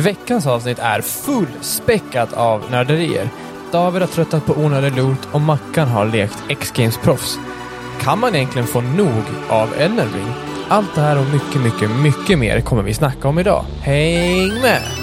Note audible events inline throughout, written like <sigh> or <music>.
Veckans avsnitt är fullspäckat av nörderier. David har tröttat på onödig loot och Mackan har lekt X-Games-proffs. Kan man egentligen få nog av Elden Ring? Allt det här och mycket, mycket, mycket mer kommer vi snacka om idag. Häng med!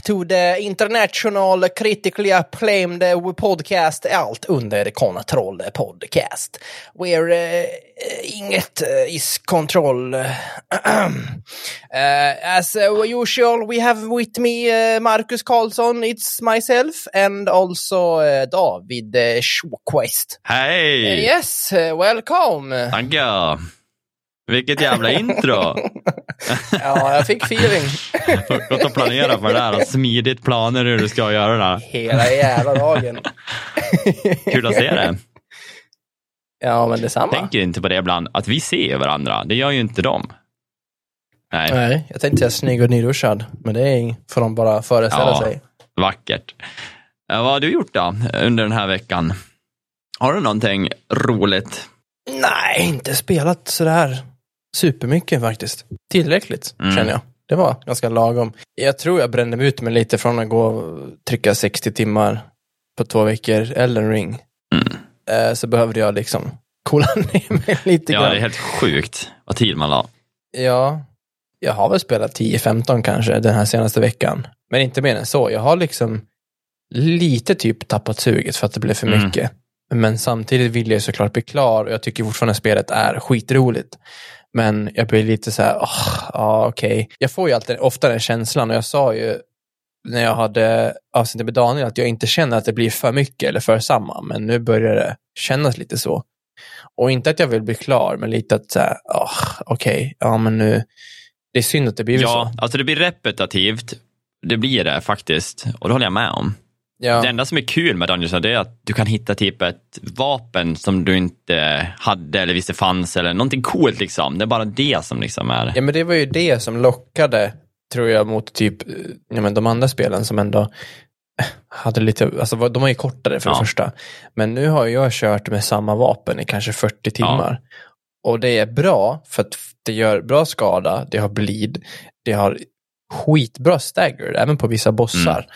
Back to the international critically acclaimed podcast Allt under kontroll podcast. Where uh, inget uh, is control. uh, <clears throat> as usual we have with me uh, Marcus Karlsson, it's myself and also uh, David uh, Shawquest. Hej! yes, uh, welcome. Tackar! Vilket jävla intro! <laughs> ja, jag fick feeling. Gått och planera för det här. Smidigt planer hur du ska göra det här. Hela jävla dagen. Kul att se det. Ja, men detsamma. Tänker inte på det ibland, att vi ser varandra. Det gör ju inte de. Nej, Nej, jag tänkte säga snygg och nyduschad, men det är, får de bara föreställa Ja. sig. vackert. Vad har du gjort då under den här veckan? Har du någonting roligt? Nej, inte spelat sådär supermycket faktiskt. Tillräckligt, Mm. känner jag. Det var ganska lagom. Jag tror jag brände ut mig lite från att gå och trycka 60 timmar på två veckor, Elden ring. Mm. Eh, Så behövde jag liksom coola <laughs> ner mig lite Ja, grann. det är helt sjukt vad tid man la. Ja, jag har väl spelat 10-15 kanske den här senaste veckan. Men inte mer än så. Jag har liksom lite typ tappat suget för att det blev för Mm. mycket. Men samtidigt vill jag såklart bli klar och jag tycker fortfarande spelet är skitroligt. Men jag blir lite så här, oh, ja okej. Jag får ju alltid ofta den känslan och jag sa ju när jag hade avsnittet med Daniel att jag inte känner att det blir för mycket eller för samma. Men nu börjar det kännas lite så. Och inte att jag vill bli klar, men lite att så här, åh, okej, ja men nu, det är synd att det blir Ja, så. alltså det blir repetitivt. Det blir det faktiskt. Och det håller jag med om. Ja, Det enda som är kul med Dungeons det är att du kan hitta typ ett vapen som du inte hade eller visste fanns eller någonting coolt liksom. Det är bara det som liksom är... ja, men det var ju det som lockade, tror jag, mot typ eh, ja, men de andra spelen som ändå eh, hade lite, alltså de var ju kortare för det Ja. första. Men nu har jag kört med samma vapen i kanske 40 timmar. Och det är bra för att det gör bra skada, det har bleed, det har skitbra stagger, även på vissa bossar. Mm.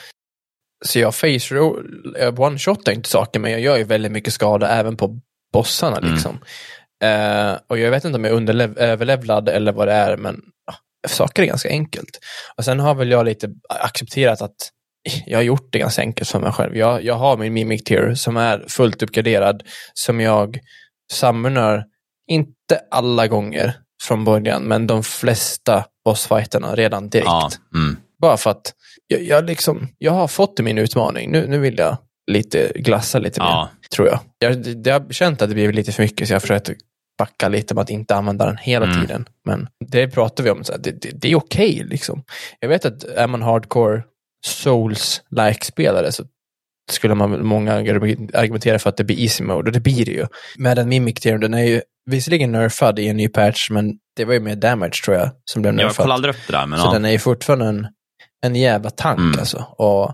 Så jag face roll, jag one-shotar inte saker, men jag gör ju väldigt mycket skada även på bossarna Mm. liksom. Eh, och jag vet inte om jag är överlevlad eller vad det är, men ah, saker är ganska enkelt. Och sen har väl jag lite accepterat att jag har gjort det ganska enkelt för mig själv. Jag, jag har min Mimic Tier som är fullt uppgraderad, som jag summonar, inte alla gånger från början, men de flesta bossfighterna redan direkt. Ja, mm. Bara för att jag, jag, liksom, jag har fått min utmaning. Nu, nu vill jag lite glassa lite mer, ja. tror jag. Jag, jag har känt att det blivit lite för mycket, så jag har försökt backa lite med att inte använda den hela Mm. tiden. Men det pratar vi om, så här, det, det, det är okej liksom. Jag vet att är man hardcore souls-like-spelare så skulle man många argumentera för att det blir easy mode, och det blir det ju. Med den Mimic Tier, den är ju visserligen nerfad i en ny patch, men det var ju mer damage tror jag, som blev Jag nerfad. kollade aldrig upp det där, men Så ja. den är ju fortfarande en, en jävla tank Mm. alltså. Och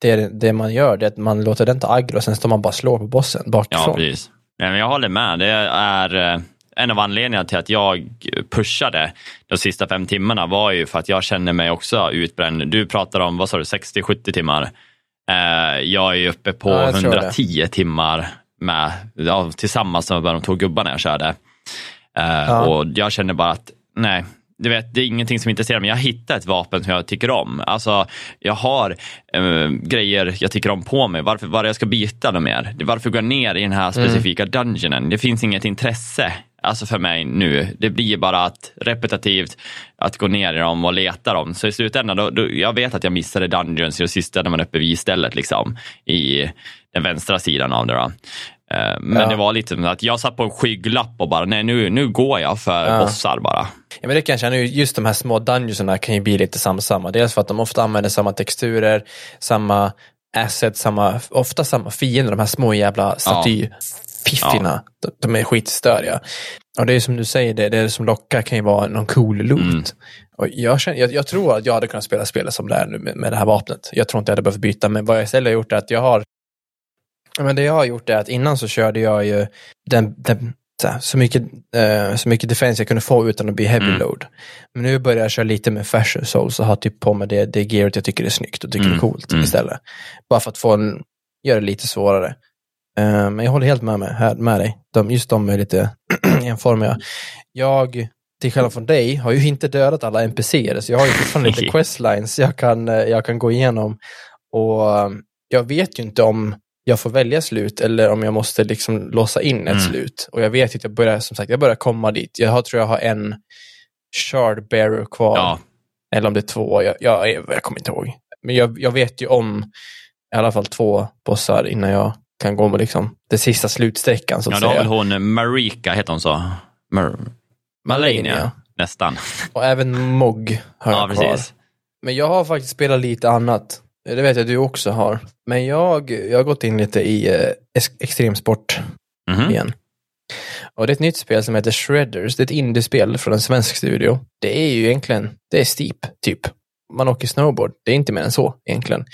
det, det man gör det är att man låter den ta aggro och sen står man bara och slår på bossen Ja, bakifrån. precis. Nej, men jag håller med. Det är eh, en av anledningarna till att jag pushade de sista fem timmarna var ju för att jag känner mig också utbränd. Du pratar om, vad sa du, 60-70 timmar. Eh, jag är uppe på Ja, jag tror 110 timmar med, ja, tillsammans med de två gubbarna jag körde. Eh, Ja. Och jag känner bara att, nej, du vet, det är ingenting som intresserar mig. Jag hittar ett vapen som jag tycker om. Alltså, jag har eh, grejer jag tycker om på mig. Varför, vad jag ska byta dem mer? Varför gå ner i den här specifika dungeonen? Det finns inget intresse alltså för mig nu. Det blir bara att repetitivt att gå ner i dem och leta dem. Så i slutändan, då, då, jag vet att jag missade Dungeons i det sista när man är uppe vid stället liksom, i den vänstra sidan av det. Då. Eh, men ja. det var lite att jag satt på en skygglapp och bara, nej nu, nu går jag för ja. bossar bara. Ja, men det kan jag känna, just de här små dungeonsarna kan ju bli lite samma. Dels för att de ofta använder samma texturer, samma assets, samma, ofta samma fiender, de här små jävla statyfiffina. Ja. De, de är skitstöriga. Och det är som du säger, det, det som lockar kan ju vara någon cool loot. Mm. Och jag, känner, jag, jag, tror att jag hade kunnat spela spelet som det är nu med, med det här vapnet. Jag tror inte jag hade behövt byta, men vad jag istället har gjort är att jag har men det jag har gjort är att innan så körde jag ju den, den så, mycket, uh, så mycket defense jag kunde få utan att bli heavy mm. load. Men nu börjar jag köra lite med fashion souls och ha typ på mig det, det gearet jag tycker är snyggt och tycker mm. är coolt mm. istället. Bara för att få en, göra det lite svårare. Uh, men jag håller helt med, mig, här, med dig. De, just de är lite <clears throat> enformiga. Jag, till skillnad från dig, har ju inte dödat alla NPCer, så jag har ju fortfarande lite <laughs> questlines jag kan, eh, jag kan gå igenom. Och jag vet ju inte om jag får välja slut eller om jag måste liksom låsa in ett mm. slut. Och jag vet att jag börjar, som sagt, jag börjar komma dit. Jag har, tror jag har en shard bearer kvar. Ja. Eller om det är två, jag, jag, jag kommer inte ihåg. Men jag, jag vet ju om i alla fall två bossar innan jag kan gå med liksom den sista slutsträckan. Så att ja, då har väl hon Marika, heter hon så? Mar Malenia, nästan. Och även Mog har jag ja, kvar. Precis. Men jag har faktiskt spelat lite annat. Det vet jag du också har. Men jag, jag har gått in lite i eh, extremsport mm -hmm. igen. Och det är ett nytt spel som heter Shredders. Det är ett indiespel från en svensk studio. Det är ju egentligen, det är Steep, typ. Man åker snowboard. Det är inte mer än så egentligen.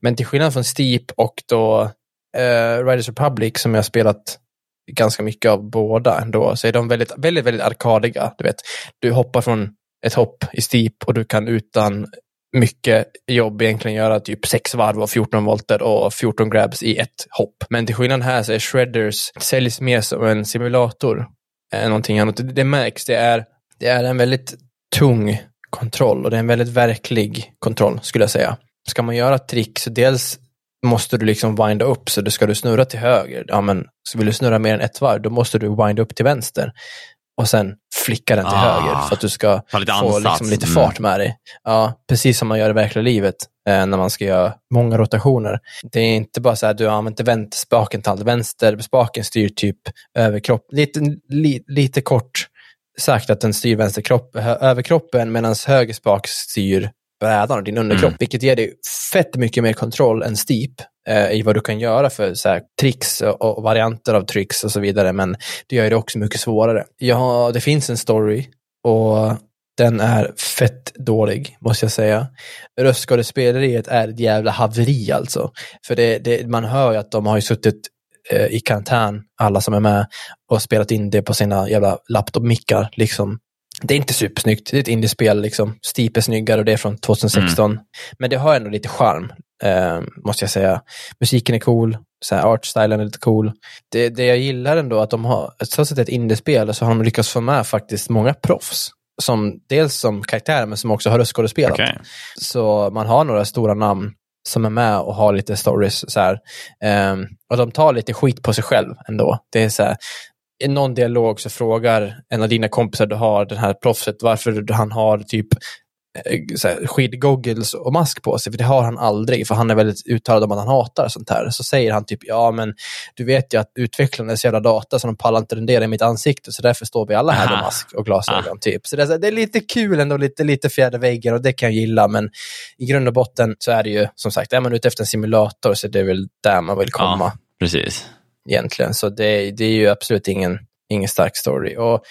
Men till skillnad från Steep och då uh, Riders Republic som jag har spelat ganska mycket av båda ändå, så är de väldigt, väldigt, väldigt arkadiga. Du vet, du hoppar från ett hopp i Steep och du kan utan mycket jobb egentligen göra typ 6 varv och 14 volter och 14 grabs i ett hopp. Men till skillnad här så är Shredders säljs mer som en simulator än någonting annat. Det, det märks, det är, det är en väldigt tung kontroll och det är en väldigt verklig kontroll skulle jag säga. Ska man göra trick så dels måste du liksom winda upp, så då ska du snurra till höger. Ja, men så vill du snurra mer än ett varv, då måste du winda upp till vänster och sen flicka den till ah, höger för att du ska få liksom lite mm. fart med dig. Ja, precis som man gör i verkliga livet eh, när man ska göra många rotationer. Det är inte bara så att du använder vänsterspaken till allt. Vänsterspaken styr typ överkropp. Lite, li, lite kort sagt att den styr vänsterkropp, överkroppen medan höger spak styr brädan och din underkropp, mm. vilket ger dig fett mycket mer kontroll än Steep eh, i vad du kan göra för så här, tricks och, och, varianter av tricks och så vidare, men det gör det också mycket svårare. Ja, det finns en story och den är fett dålig, måste jag säga. Röstskådespeleriet är ett jävla haveri alltså. För det, det, man hör ju att de har ju suttit eh, i karantän, alla som är med, och spelat in det på sina jävla laptop-mickar. Liksom det är inte supersnyggt, det är ett indiespel, liksom. Steep är snyggare och det är från 2016. Mm. Men det har ändå lite charm, eh, måste jag säga. Musiken är cool, så här, artstylen är lite cool. Det, det jag gillar ändå att de har, trots att det är ett indiespel, så har de lyckats få med faktiskt många proffs. Som, dels som karaktärer, men som också har röstskådespelat. Okay. Så man har några stora namn som är med och har lite stories. Så här. Um, och de tar lite skit på sig själv ändå. Det är så här, i någon dialog så frågar en av dina kompisar du har, den här proffset, varför han har typ eh, skidgoggles och mask på sig, för det har han aldrig, för han är väldigt uttalad om att han hatar sånt här. Så säger han typ, ja men du vet ju att utvecklarna är så jävla data så de pallar inte rendera i mitt ansikte, så därför står vi alla här med mask och glasögon. Typ. Så det är, det är lite kul ändå, lite, lite fjärde väggen och det kan jag gilla, men i grund och botten så är det ju som sagt, är man ute efter en simulator så är det väl där man vill komma. Ja, precis egentligen. Så det, det är ju absolut ingen, ingen stark story. Och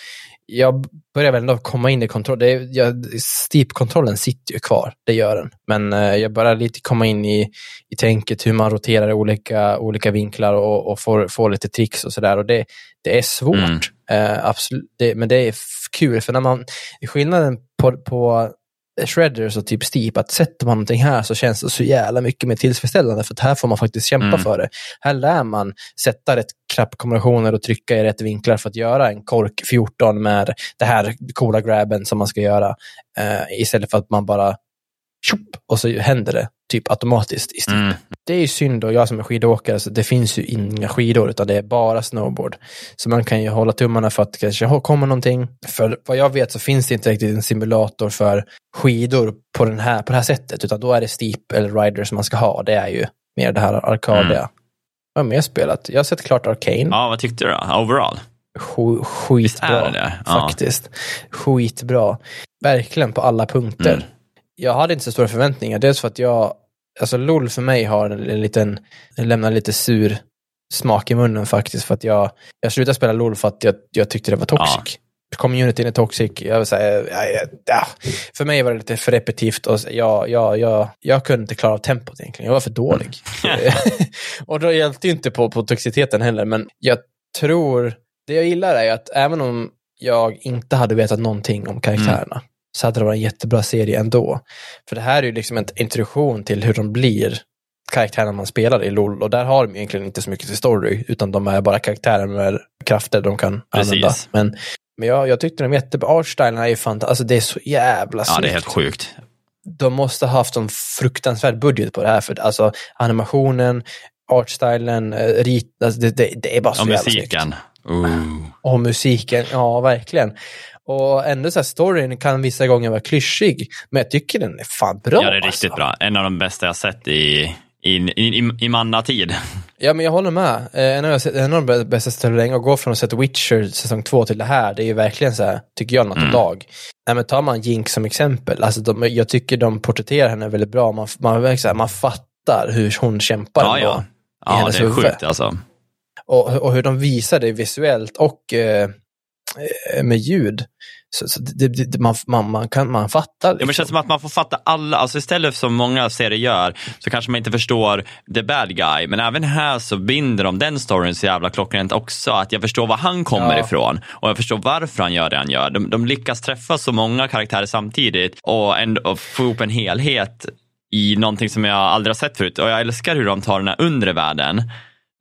jag börjar väl ändå komma in i kontroll. Det är, jag, Steep-kontrollen sitter ju kvar, det gör den. Men eh, jag börjar lite komma in i, i tänket hur man roterar i olika, olika vinklar och, och får, får lite tricks och sådär. Och det, det är svårt, mm. eh, absolut. Det, men det är kul, för när man, skillnaden på, på shredders och typ steep, att sätter man någonting här så känns det så jävla mycket mer tillfredsställande för att här får man faktiskt kämpa mm. för det. Här lär man sätta rätt knappkombinationer och trycka i rätt vinklar för att göra en kork 14 med det här coola grabben som man ska göra. Uh, istället för att man bara tjup, och så händer det. Typ automatiskt i. Mm. Det är ju synd och jag som är skidåkare, så det finns ju inga skidor utan det är bara snowboard. Så man kan ju hålla tummarna för att det kanske kommer någonting. För vad jag vet så finns det inte riktigt en simulator för skidor på, den här, på det här sättet, utan då är det steep eller rider som man ska ha. Det är ju mer det här arkadiga. Mm. Vad har mer spelat? Jag har sett klart Arcane. Ja, vad tyckte du då? Overall? Sk- skitbra, det det? Ja. faktiskt. Skitbra. Verkligen på alla punkter. Mm. Jag hade inte så stora förväntningar. Dels för att jag, alltså LOL för mig har en, en liten, lämnar lite sur smak i munnen faktiskt. För att jag, jag slutade spela LOL för att jag, jag tyckte det var toxic. Communityn är toxic. Jag vill säga, ja, ja, ja. För mig var det lite för repetitivt och jag, jag, jag, jag kunde inte klara av tempot egentligen. Jag var för dålig. <laughs> och då hjälpte ju inte på, på toxiciteten heller. Men jag tror, det jag gillar är att även om jag inte hade vetat någonting om karaktärerna så hade det varit en jättebra serie ändå. För det här är ju liksom en introduktion till hur de blir karaktärerna man spelar i LOL och där har de egentligen inte så mycket till story utan de är bara karaktärer med krafter de kan Precis. använda. Men, men jag, jag tyckte de jättebra. Artstylen är ju fantastisk. Alltså det är så jävla Ja, det är snyggt. helt sjukt. De måste ha haft en fruktansvärd budget på det här för alltså animationen, artstylen, eh, rit, alltså det, det, det är bara så Och jävla snyggt. musiken. Och musiken, ja verkligen. Och ändå så här, storyn kan vissa gånger vara klyschig, men jag tycker den är fan bra. Ja, det är riktigt alltså. bra. En av de bästa jag sett i, i, i, i, manna-tid. Ja, men jag håller med. Eh, En av, jag sett- en av de bästa ställena länge, att gå från att sett Witcher säsong två till det här, det är ju verkligen så här, tycker jag, något Mm. lag. Nej, men tar man Jinx som exempel, alltså de, jag tycker de porträtterar henne väldigt bra. Man, man, så här, man fattar hur hon kämpar. Ja, ja. Ja, det är huvud. sjukt alltså. och, och hur de visar det visuellt och eh, eh, med ljud. Så, så det, det, man, man, man, kan, man fattar. Ja, men det liksom. känns som att man får fatta alla, alltså istället för som många serier gör så kanske man inte förstår the bad guy, men även här så binder de den storyn så jävla klockrent också, att jag förstår var han kommer Ja. ifrån och jag förstår varför han gör det han gör. De, de lyckas träffa så många karaktärer samtidigt och ändå och få ihop en helhet i någonting som jag aldrig har sett förut och jag älskar hur de tar den här undre världen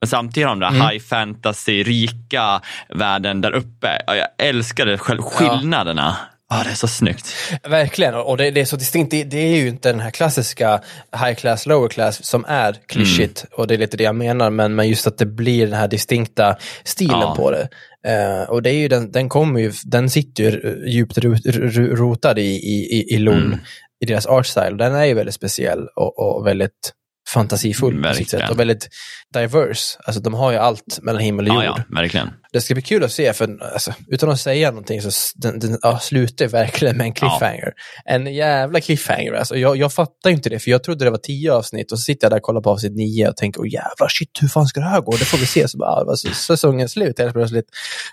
men samtidigt har de den Mm. high fantasy, rika världen där uppe. Och jag älskar det, själv, skillnaderna. Ja, det är så snyggt. Verkligen, och det, det är så distinkt. Det, det är ju inte den här klassiska high class, lower class som är klyschigt. Mm. Och det är lite det jag menar, men, men just att det blir den här distinkta stilen Ja. på det. Eh, och det är ju den, den kommer ju, den sitter ju djupt rot, ro- rotad i, i, i, i LOL, Mm. i deras art style. Den är ju väldigt speciell och, och väldigt fantasifull på sitt Verkligen. sätt. Och väldigt diverse. Alltså de har ju allt mellan himmel och jord. Ja, ja, verkligen. Det ska bli kul att se, för alltså, utan att säga någonting så den, den ja, slutar verkligen med en cliffhanger. En jävla cliffhanger. Alltså, jag, jag fattar inte det, för jag trodde det var tio avsnitt och så sitter jag där och kollar på avsnitt nio och tänker, åh jävlar, shit, hur fan ska det här gå? Det får vi se. Så bara, ah, var så- säsongen slut helt plötsligt.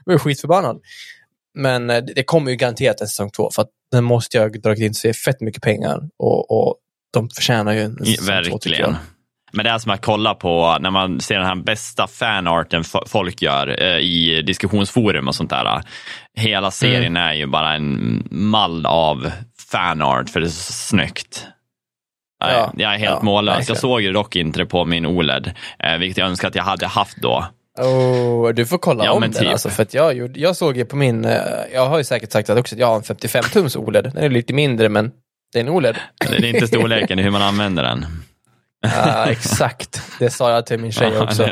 Jag var skitförbannad. Men eh, det kommer ju garanterat en säsong två, för att den måste jag ha dragit in sig fett mycket pengar och, och de förtjänar ju en jag. Verkligen. Men det är som att kolla på när man ser den här bästa fanarten folk gör eh, i diskussionsforum och sånt där. Hela serien är ju bara en mall av fanart för det är så snyggt. Ja, jag är helt ja, mållös. verkligen. Jag såg ju dock inte det på min OLED, eh, vilket jag önskar att jag hade haft då. Oh, du får kolla Ja, om den typ. alltså, för att jag, gjorde- jag såg ju på min, eh, jag har ju säkert sagt att också jag har en 55-tums OLED. Den är lite mindre men det är en OLED. Det är inte storleken, det är hur man använder den. Ja, exakt. Det sa jag till min tjej också.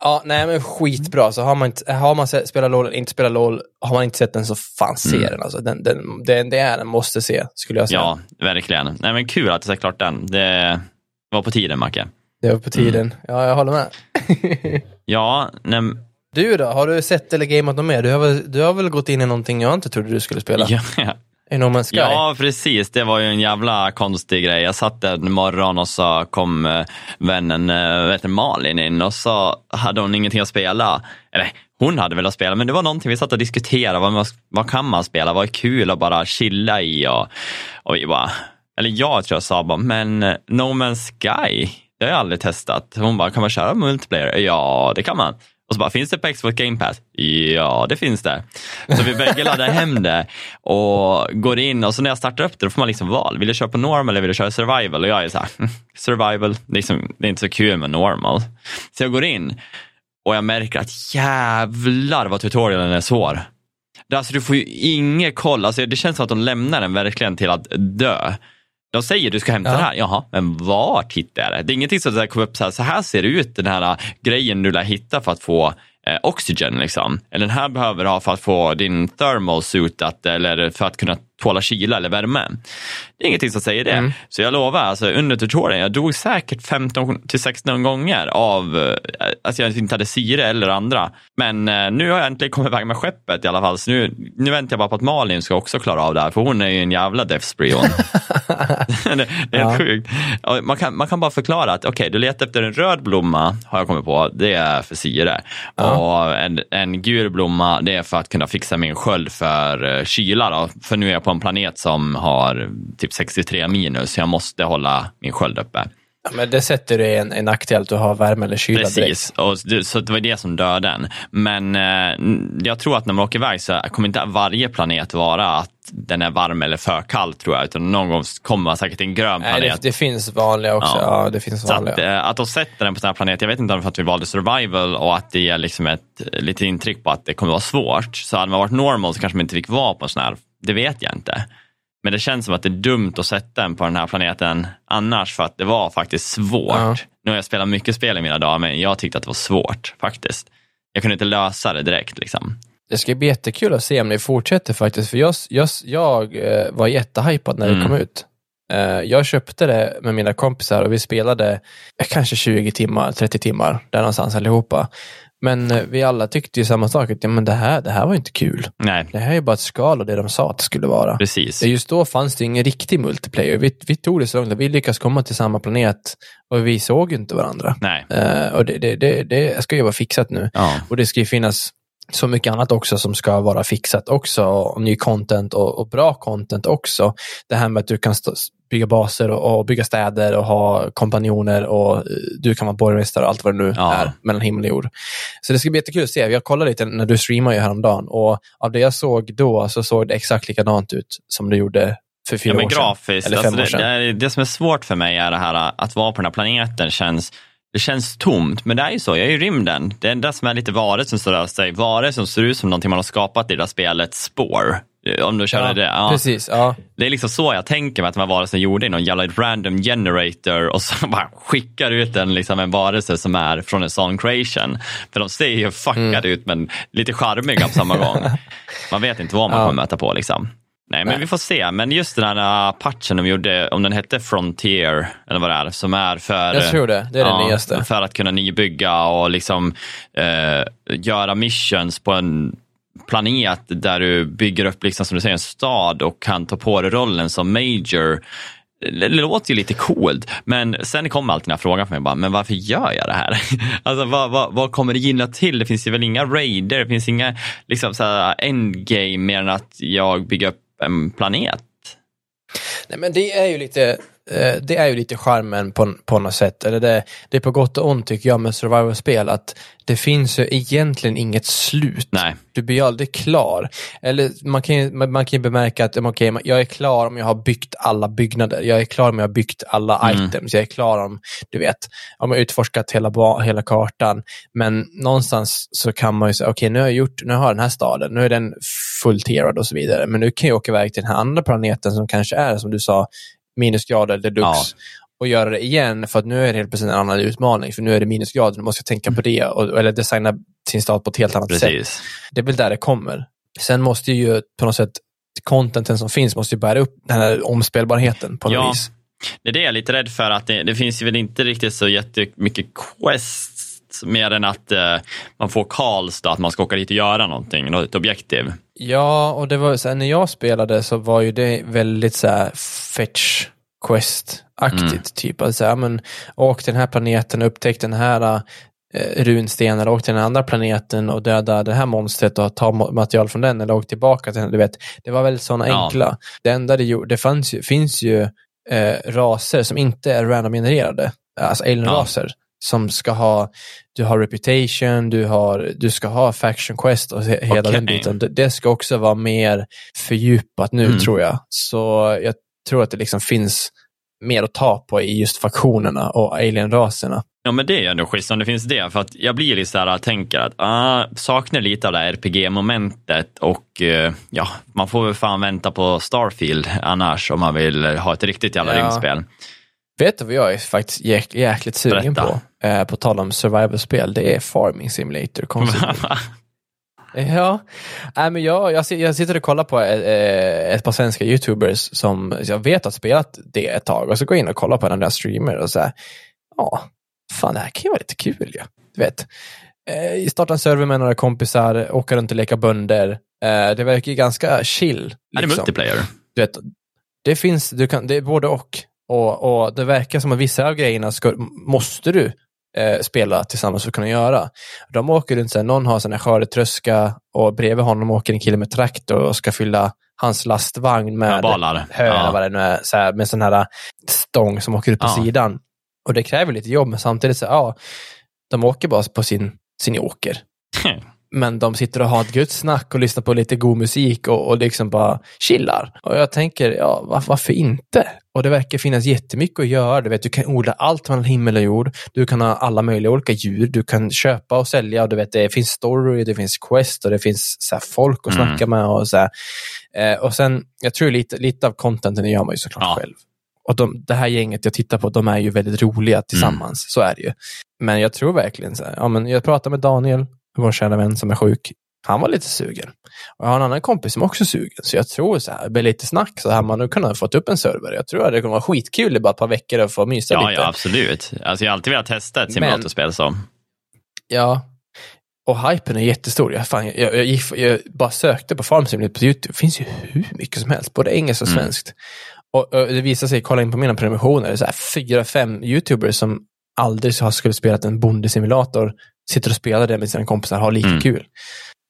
Ja, nej men skitbra. Så har man, inte, har man se- spelat LOL inte spelat LOL, har man inte sett den så fan se Mm. den. Alltså. Den, den, den, det är en måste se, skulle jag säga. Ja, verkligen. Nej, men kul att du sett klart den. Det var på tiden, Macke. Det var på tiden. Mm. Ja, jag håller med. <laughs> Ja, nej, du då, har du sett eller gameat något mer? Du har, väl, du har väl gått in i någonting jag inte trodde du skulle spela? ja, No Man's Sky? ja, precis. Det var ju en jävla konstig grej. Jag satt där en morgon och så kom eh, vännen eh, vet Malin in och så hade hon ingenting att spela. Eller hon hade väl att spela, men det var någonting vi satt och diskuterade. Vad, man- vad kan man spela? Vad är kul att bara chilla i? Och, och vi bara, eller jag tror jag sa bara, men eh, No Man's Sky, det har jag aldrig testat. Hon bara, kan man köra multiplayer? Ja, det kan man. Och så bara, finns det på Xbox Game Pass? Ja, det finns det. Så vi bägge laddar hem det och går in och så när jag startar upp det då får man liksom val. Vill jag köra på normal eller vill jag köra survival? Och jag är så här, mm, survival, liksom, det är inte så kul med normal. Så jag går in och jag märker att jävlar vad tutorialen är svår. Alltså, du får ju ingen koll, alltså, det känns som att de lämnar den verkligen till att dö. De säger du ska hämta Ja. det här. Jaha, men vart hittar jag det? Det är ingenting som kommer upp så här, så här ser det ut den här äh, grejen du lär hitta för att få eh, oxygen. Liksom. Eller den här behöver du ha för att få din thermal suit att, eller för att kunna tåla kyla eller värme. Det är ingenting som säger det. Mm. Så jag lovar, alltså, under tutorialen, jag dog säkert 15 till 16 gånger av eh, att jag inte hade syre eller andra. Men eh, nu har jag äntligen kommit iväg med skeppet i alla fall. Så nu, nu väntar jag bara på att Malin ska också klara av det här, för hon är ju en jävla death spree hon. <laughs> <laughs> det är helt Ja. sjukt. Man kan, man kan bara förklara att okej, du letar efter en röd blomma, har jag kommit på, det är för syre. Och en, en gul blomma, det är för att kunna fixa min sköld för eh, kyla. Då. För nu är jag på en planet som har typ 63 minus, jag måste hålla min sköld uppe. Ja, men det sätter dig i en, en nackdel att du har värme eller kyla direkt. Precis, och det, så det var det som dödade den. Men eh, jag tror att när man åker iväg så kommer inte varje planet vara att den är varm eller för kall tror jag, utan någon gång kommer man säkert till en grön Nej, planet. det, det finns vanliga också. Ja. Ja, det finns vanliga. att, eh, att de sätter den på sån här planet, jag vet inte om det för att vi valde survival och att det ger liksom ett litet intryck på att det kommer vara svårt. Så hade man varit normal så kanske man inte fick vara på en sån här, det vet jag inte. Men det känns som att det är dumt att sätta den på den här planeten annars för att det var faktiskt svårt. Ja. Nu har jag spelat mycket spel i mina dagar men jag tyckte att det var svårt faktiskt. Jag kunde inte lösa det direkt liksom. Det ska bli jättekul att se om ni fortsätter faktiskt, för jag, jag, jag eh, var jättehypad när det Mm. kom ut. Eh, Jag köpte det med mina kompisar och vi spelade eh, kanske 20 timmar, 30 timmar, där någonstans allihopa. Men eh, vi alla tyckte ju samma sak, att ja, men det, här, det här var inte kul. Nej, Det här är bara ett skal av det de sa att det skulle vara. precis. Det Just då fanns det ingen riktig multiplayer. Vi, vi tog det så långt att vi lyckades komma till samma planet och vi såg inte varandra. Nej. Eh, och det, det, det, det ska ju vara fixat nu. Ja. Och det ska ju finnas så mycket annat också som ska vara fixat också. Och ny content och, och bra content också. Det här med att du kan stå, bygga baser och, och bygga städer och ha kompanjoner och eh, du kan vara borgmästare och allt vad det nu Ja. är mellan himmel och jord. Så det ska bli jättekul att se. Jag kollade lite när du streamade ju häromdagen och av det jag såg då så såg det exakt likadant ut som det gjorde för fyra Ja, men år sedan. grafiskt, Eller fem alltså år det, sedan. det, är, det som är svårt för mig är det här att vara på den här planeten känns det känns tomt, men det är ju så, jag är i rymden. Det enda som är lite varelsen som rör sig, varelser som ser ut som någonting man har skapat i det där spelet, spår. Om du känner Ja, det. Ja. Precis, ja. Det är liksom så jag tänker mig att de här varelserna gjorde i någon jävla random generator och så <laughs> bara skickar ut en, liksom en varelse som är från en sån creation. För de ser ju fuckade Mm. ut men lite charmiga på samma gång. <laughs> Man vet inte vad man Ja. kommer möta på liksom. Nej, men Nej. vi får se. Men just den här patchen de gjorde, om den hette Frontier, eller vad det är, som är för... Jag tror det. Det är det nyaste. För att kunna nybygga och liksom eh, göra missions på en planet där du bygger upp, liksom, som du säger, en stad och kan ta på dig rollen som major. Det låter ju lite coolt, men sen kommer alltid den här frågan för mig, bara, men varför gör jag det här? <laughs> Alltså vad, vad, vad kommer det gynna till? Det finns ju väl inga raider, det finns inga liksom, så här, endgame mer än att jag bygger upp en planet. Nej, men det är ju lite, det är ju lite charmen på, på något sätt. Eller det, det är på gott och ont tycker jag med survival-spel att det finns ju egentligen inget slut. Nej, Du blir ju aldrig klar. Eller man kan ju, man man kan bemärka att okej, jag är klar om jag har byggt alla byggnader. Jag är klar om jag har byggt alla Mm. items. Jag är klar om, du vet, om jag har utforskat hela, hela kartan. Men någonstans så kan man ju säga, okej nu har jag gjort, nu har jag den här staden, nu är den full-tierad och så vidare. Men nu kan jag åka iväg till den här andra planeten som kanske är, som du sa, minusgrader deluxe. Ja. Och göra det igen för att nu är det helt plötsligt en annan utmaning. För nu är det minusgrader, nu måste jag tänka på det. Och, eller designa sin stad på ett helt annat sätt. precis. Det är väl där det kommer. Sen måste ju på något sätt contenten som finns måste ju bära upp den här omspelbarheten på något Ja. vis. Det är det jag är lite rädd för, att det, det finns ju väl inte riktigt så jättemycket mer än att eh, man får då, att man ska åka dit och göra någonting, något objektiv. Ja, och det var så här, när jag spelade så var ju det väldigt så här fetch quest-aktigt. Mm. Typ att säga, men åk till den här planeten, upptäck den här eh, runstenen, eller åk till den andra planeten och döda det här monstret och ta ma- material från den, eller åk tillbaka till den. Du vet, det var väldigt sådana Ja. enkla. Det enda det gjorde, det fanns ju, finns ju eh, raser som inte är random genererade, alltså alien-raser. Som ska ha, du har reputation, du, har, du ska ha faction quest och he- hela Okej. den biten. Det, ska också vara mer fördjupat nu Mm. tror jag. Så jag tror att det liksom finns mer att ta på i just faktionerna och alien-raserna. Ja men det är ändå schysst om det finns det. För att jag blir lite så här, tänker att ah, saknar lite av det här RPG-momentet och eh, ja, man får väl fan vänta på Starfield annars om man vill ha ett riktigt jävla Ja. rymdspel. Vet du vad jag är faktiskt jäk, jäkligt sugen Berätta. på? Eh, på tal om survival-spel, det är Farming Simulator. <laughs> Ja, Nej, men jag, jag, jag sitter och kollar på eh, ett par svenska YouTubers som jag vet har spelat det ett tag och så går jag in och kollar på den där streamer och så här, ja, fan det här kan ju vara lite kul ju. Du vet, eh, starta en server med några kompisar, åka runt och leka bönder. Eh, det verkar ju ganska chill. Är det liksom. multiplayer? Du vet, det finns, du kan, det är både och. Och, och det verkar som att vissa av grejerna ska, måste du eh, spela tillsammans för att kunna göra. De åker runt, så här, någon har en skördetröska och bredvid honom åker en kille med traktor och ska fylla hans lastvagn med Ja, hö eller Ja. vad det nu är, så här, med sån här stång som åker ut på Ja. sidan. Och det kräver lite jobb, men samtidigt så, ja, de åker bara på sin, sin åker. <laughs> Men de sitter och har ett gött snack och lyssnar på lite god musik och, och liksom bara chillar. Och jag tänker, ja, var, varför inte? Och det verkar finnas jättemycket att göra. Du, vet, du kan odla allt mellan himmel och jord. Du kan ha alla möjliga olika djur. Du kan köpa och sälja. Och du vet, det finns story, det finns quest och det finns så här, folk att Mm. snacka med. Och, så. Eh, och sen, jag tror lite, lite av contenten gör man ju såklart Ja. själv. Och de, det här gänget jag tittar på, de är ju väldigt roliga tillsammans. Så är det ju. Men jag tror verkligen så här, ja, men jag pratade med Daniel, vår kära vän som är sjuk. Han var lite sugen. Och jag har en annan kompis som också är sugen. Så jag tror så här, det blir lite snack så här, man har kunnat fått upp en server. Jag tror att det kommer vara skitkul i bara ett par veckor att få mysa Ja, lite. ja, absolut. Alltså, jag har alltid velat testa ett simulatorspel så. Ja. Och hypen är jättestor. Jag, fan, jag, jag, gick, jag bara sökte på Farm Simulator på YouTube. Det finns ju hur mycket som helst, både engelskt och Mm. svenskt. Och, och det visar sig, kolla in på mina prenumerationer, det är så här fyra, fem YouTubers som aldrig har skulle spelat en bondesimulator, sitter och spelar det med sina kompisar, har lika Mm. kul.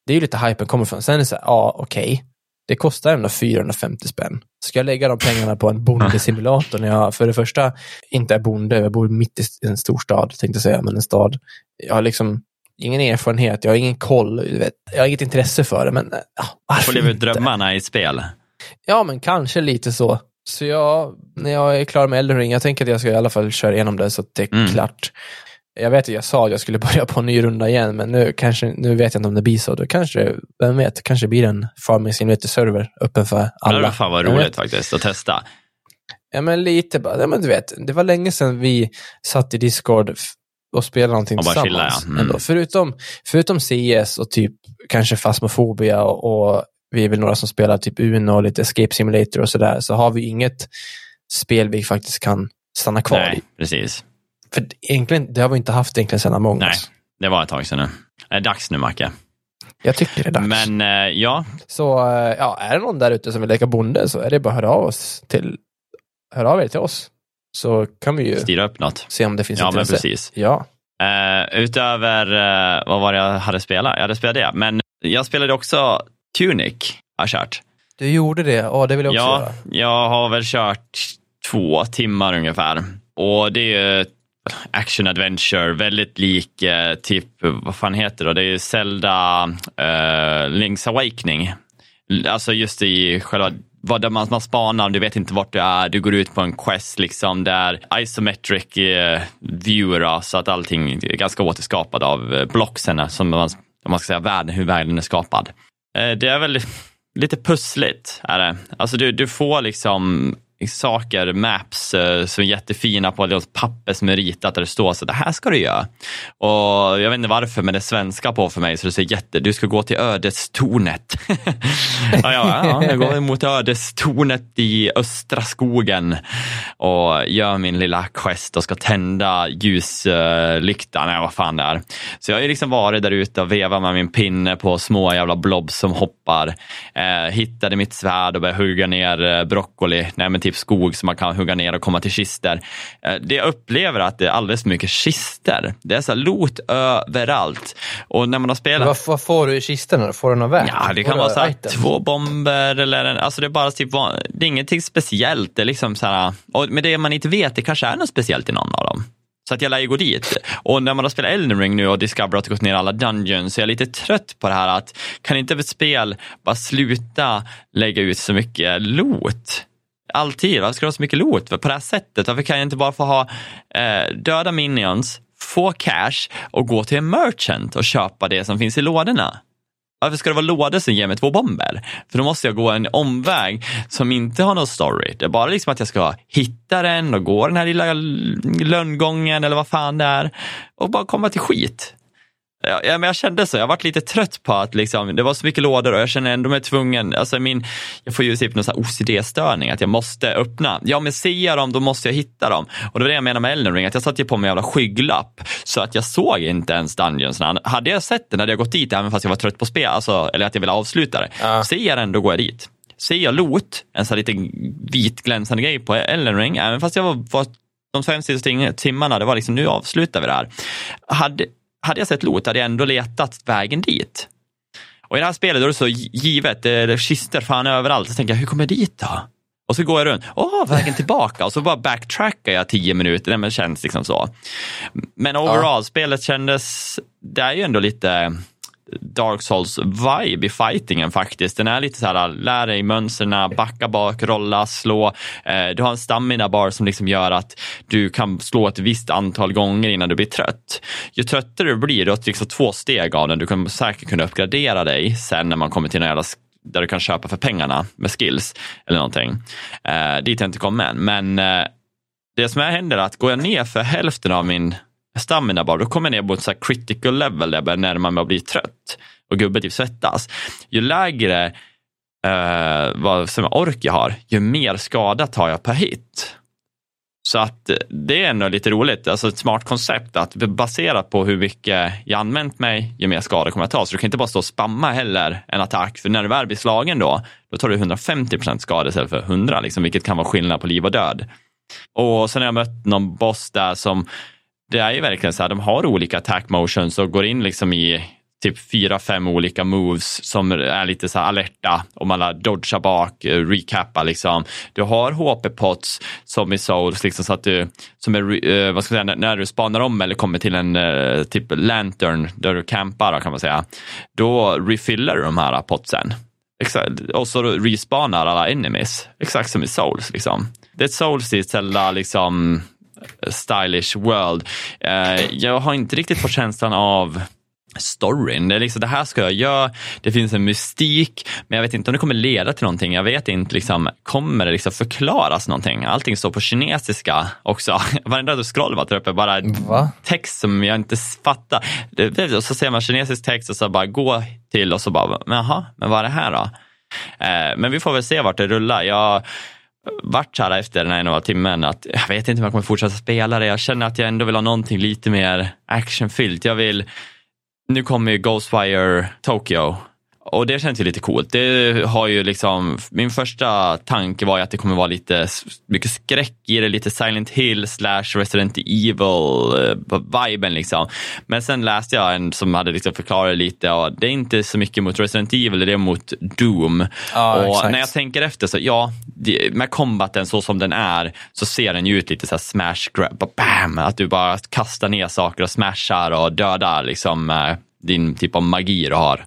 Det är ju lite hypen kommer från. Sen är det så här, ja okej, det kostar ändå 450 spänn. Ska jag lägga de pengarna på en bondesimulator när jag för det första inte är bonde, jag bor mitt i en stor stad, tänkte jag säga, men en stad. Jag har liksom ingen erfarenhet, jag har ingen koll, vet, jag har inget intresse för det, men ja, Får leva ut drömmarna i spel. Ja, men kanske lite så. Så jag, när jag är klar med Elden Ring, jag tänker att jag ska i alla fall köra igenom det så att det är Mm. klart. Jag vet att jag sa att jag skulle <laughs> börja på en ny runda igen, men nu, kanske, nu vet jag inte om det blir så. Då kanske, vem vet, kanske blir en Farming Simulator-server öppen för alla. det var fan vad roligt faktiskt att testa. Ja, men lite bara. Ja, men du vet, det var länge sedan vi satt i Discord och spelade någonting Och tillsammans. chilla, ja. Mm. ändå. Förutom, förutom CS och typ kanske Phasmophobia och, och vi är väl några som spelar typ Uno och lite Escape Simulator och sådär, så har vi inget spel vi faktiskt kan stanna kvar Nej, i. precis. För egentligen, det har vi inte haft egentligen sedan Among Nej. us. Det var ett tag sedan nu. Det är dags nu, Macke. Jag tycker det är dags. Men eh, ja, Så eh, ja, är det någon där ute som vill leka bonde så är det bara att höra av oss till, hör av er till oss. Så kan vi ju styra upp något. se om det finns Ja, men intresse. precis. Ja. Eh, utöver, eh, vad var det jag hade spelat? Jag hade spelat det, men jag spelade också Tunic, har kört. Du gjorde det, ja det vill jag också Ja, göra. jag har väl kört två timmar ungefär. Och det är ju action adventure, väldigt lik eh, typ, vad fan heter det? Det är ju Zelda eh, Link's Awakening. Alltså just i själva vad man, man spanar, du vet inte vart du är, du går ut på en quest liksom där isometric eh, view då, så att allting är ganska återskapad av eh, blocksen som man, om man ska säga världen, hur världen är skapad. Eh, det är väl lite pussligt är det. Alltså du, du får liksom saker, maps eh, som är jättefina på ett papper som är ritat där det står så det här ska du göra. Och jag vet inte varför men det är svenska på för mig så det säger jätte, du ska gå till ödestornet. <laughs> ja, ja, ja, jag går mot ödestornet i östra skogen och gör min lilla quest och ska tända ljuslyktan, eller vad fan det är. Så jag har ju liksom varit där ute och vevat med min pinne på små jävla blobs som hoppar. Eh, hittade mitt svärd och började hugga ner eh, broccoli, nej men typ skog som man kan hugga ner och komma till kister. Eh, det jag upplever att det är alldeles för mycket kister. Det är så här lot överallt. Och när man har spelat Vad, vad får du i kistorna? Får du något värt? Ja, det kan vara så här, två bomber eller en, alltså det är bara typ, det är ingenting speciellt. Det är liksom så här, och med det man inte vet, det kanske är något speciellt i någon av dem. Så att jag lär ju gå dit. Och när man har spelat Elden Ring nu och Discover att gått ner alla dungeons så är jag lite trött på det här att kan inte ett spel bara sluta lägga ut så mycket loot? Alltid, varför ska det vara så mycket loot på det här sättet? Varför kan jag inte bara få ha eh, döda minions, få cash och gå till en merchant och köpa det som finns i lådorna. Varför ska det vara lådor som ger mig två bomber? För då måste jag gå en omväg som inte har någon story. Det är bara liksom att jag ska hitta den och gå den här lilla lönngången eller vad fan det är och bara komma till skit. Ja, men jag kände så, jag varit lite trött på att liksom, det var så mycket lådor och jag känner ändå mig tvungen, alltså min, jag får ju typ någon OCD-störning, att jag måste öppna. Ja men ser jag dem då måste jag hitta dem. Och det var det jag menade med Elden Ring, att jag satte på mig en jävla skygglapp så att jag såg inte ens Dungeonsna. Hade jag sett den hade jag gått dit även fast jag var trött på spel, alltså, eller att jag ville avsluta det. Ja. Ser jag den då går jag dit. Ser jag lot, en sån här liten vit glänsande grej på Elden Ring, även fast jag var, var de fem sista timmarna, det var liksom nu avslutar vi det här. Hade, hade jag sett lot hade jag ändå letat vägen dit. Och i det här spelet då är det så givet, det är kister fan överallt. Så tänker jag, hur kommer jag dit då? Och så går jag runt, åh, vägen <laughs> tillbaka och så bara backtrackar jag tio minuter, nej men känns liksom så. Men overall, ja. spelet kändes, det är ju ändå lite Dark Souls-vibe i fightingen faktiskt. Den är lite så här, lär dig mönstren, backa bak, rolla, slå. Eh, du har en stamina bar som liksom gör att du kan slå ett visst antal gånger innan du blir trött. Ju tröttare du blir, du har liksom två steg av den. Du kommer säkert kunna uppgradera dig sen när man kommer till en jävla där du kan köpa för pengarna med skills eller någonting. Eh, dit har jag inte kommit än, men eh, det som händer är att går jag ner för hälften av min stamina bara, då kommer jag ner på ett så critical level där jag börjar närma mig att bli trött och gubben typ svettas. Ju lägre eh, vad som ork jag har, ju mer skada tar jag per hit. Så att eh, det är ändå lite roligt, alltså ett smart koncept att baserat på hur mycket jag använt mig, ju mer skada kommer jag ta. Så du kan inte bara stå och spamma heller en attack, för när du väl blir slagen då, då tar du 150 procent skada istället för 100, liksom, vilket kan vara skillnad på liv och död. Och sen har jag mött någon boss där som det är ju verkligen så här, de har olika attack motions och går in liksom i typ fyra, fem olika moves som är lite så här alerta och man dodgar bak, eh, recappa liksom. Du har HP-pots som i Souls, liksom, så att du, som är, eh, vad ska jag säga, när du spanar om eller kommer till en eh, typ lantern där du campar kan man säga, då refillar du de här potsen. Och så respanar alla enemies, exakt som i Souls. Liksom. Det är ett Souls i Zelda, liksom, stylish world. Eh, jag har inte riktigt fått känslan av storyn. Det, är liksom, det här ska jag göra, det finns en mystik, men jag vet inte om det kommer leda till någonting. Jag vet inte, liksom, kommer det liksom förklaras någonting? Allting står på kinesiska också. <laughs> Varenda scroll var uppe, bara Va? text som jag inte fattar. Och så ser man kinesisk text och så bara gå till och så bara, men jaha, men vad är det här då? Eh, men vi får väl se vart det rullar. Jag varit så här efter den här en och timmen att jag vet inte om jag kommer fortsätta spela det. Jag känner att jag ändå vill ha någonting lite mer actionfyllt. Jag vill, nu kommer ju Ghostwire Tokyo och det känns ju lite coolt. Det har ju liksom, min första tanke var ju att det kommer vara lite mycket skräck i det, lite Silent Hill slash Resident Evil-viben. Eh, liksom. Men sen läste jag en som hade liksom förklarat lite och det är inte så mycket mot Resident Evil, det är mot Doom. Ah, och exakt. när jag tänker efter så, ja, med combaten så som den är så ser den ju ut lite så här smash grab, bam, att du bara kastar ner saker och smashar och dödar liksom eh, din typ av magi du har.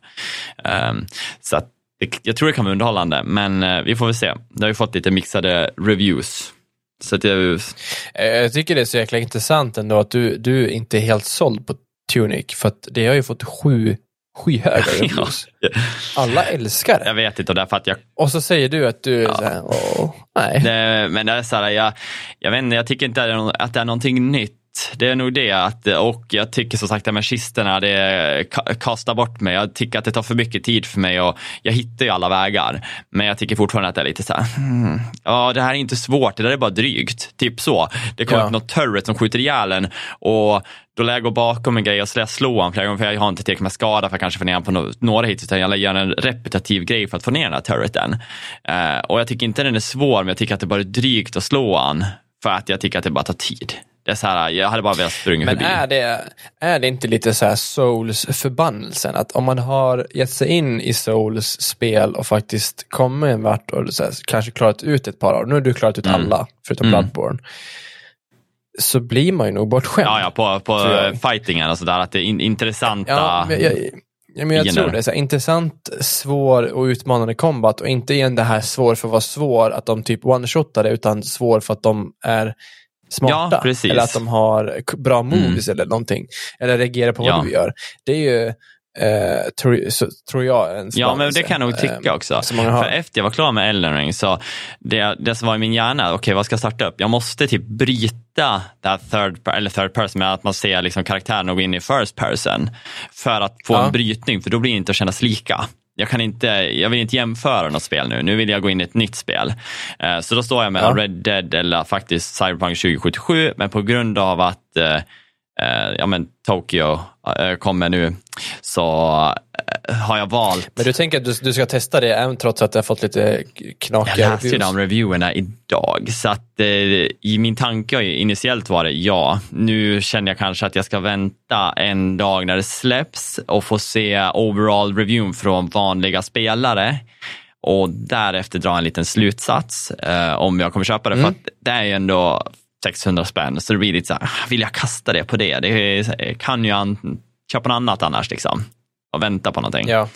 Um, så att, jag tror det kan vara underhållande, men uh, vi får väl se. Det har ju fått lite mixade reviews. Så att jag... Eh, jag tycker det är så jäkla intressant ändå att du, du inte är helt såld på Tunic, för att det har ju fått sju skyhöga <laughs> reviews. ja. Alla älskar det. Jag vet inte, och därför att jag... Och så säger du att du ja. här, åh, nej. Det, men det är så här, jag, jag vet inte, jag tycker inte att det är någonting nytt det är nog det. Att, och jag tycker som sagt att med kisterna, det kastar bort mig. Jag tycker att det tar för mycket tid för mig och jag hittar ju alla vägar. Men jag tycker fortfarande att det är lite så här, hmm, ja det här är inte svårt, det där är bara drygt. Typ så. Det kommer ja. upp något turret som skjuter ihjäl en och då lär jag gå bakom en grej och slå honom flera gånger för jag har inte tillräckligt med skada för att kanske få ner honom på några hit utan jag gör en repetitiv grej för att få ner den här turreten. Uh, och jag tycker inte den är svår men jag tycker att det bara är drygt att slå han för att jag tycker att det bara tar tid. Är så här, jag hade bara velat springa Men förbi. är det, är det inte lite så här Souls förbannelsen? Att om man har gett sig in i Souls spel och faktiskt kommit en vart och här, kanske klarat ut ett par år, nu har du klarat ut mm. alla förutom mm. Bloodborne, så blir man ju nog bortskämd. Ja, ja på, på fightingen och sådär, att det är in, intressanta ja, men jag, Ja, men jag tror det. Så här, intressant, svår och utmanande combat och inte igen det här svår för att vara svår, att de typ one-shotar det, utan svår för att de är smarta. Ja, precis. eller att de har bra moves eller någonting. Eller reagerar på vad Ja. du gör. Det är ju, eh, tror, så, tror jag, en Ja, men det kan jag nog tycka Eh, också. Så många har. För efter jag var klar med Elden Ring så det, det som var i min hjärna, okej vad ska jag starta upp? Jag måste typ bryta det här third, eller third person med att man ser liksom karaktären och gå in i first person. För att få Ja. en brytning, för då blir det inte att kännas lika. Jag, kan inte, jag vill inte jämföra något spel nu, nu vill jag gå in i ett nytt spel. Eh, Så då står jag mellan Ja. Red Dead eller faktiskt Cyberpunk 2077, men på grund av att eh, eh, ja, men Tokyo kommer nu så eh, har jag valt Men du tänker att du, du ska testa det även trots att det har fått lite knakiga jag läste ju de reviewerna idag, så att eh, i min tanke initiellt var det ja. Nu känner jag kanske att jag ska vänta en dag när det släpps och få se overall review från vanliga spelare och därefter dra en liten slutsats eh, om jag kommer köpa det. Mm. För att det är ju ändå 600 spänn, så det blir lite så här, vill jag kasta det på det? Det kan ju an- köpa något annat annars liksom och vänta på någonting. Ja.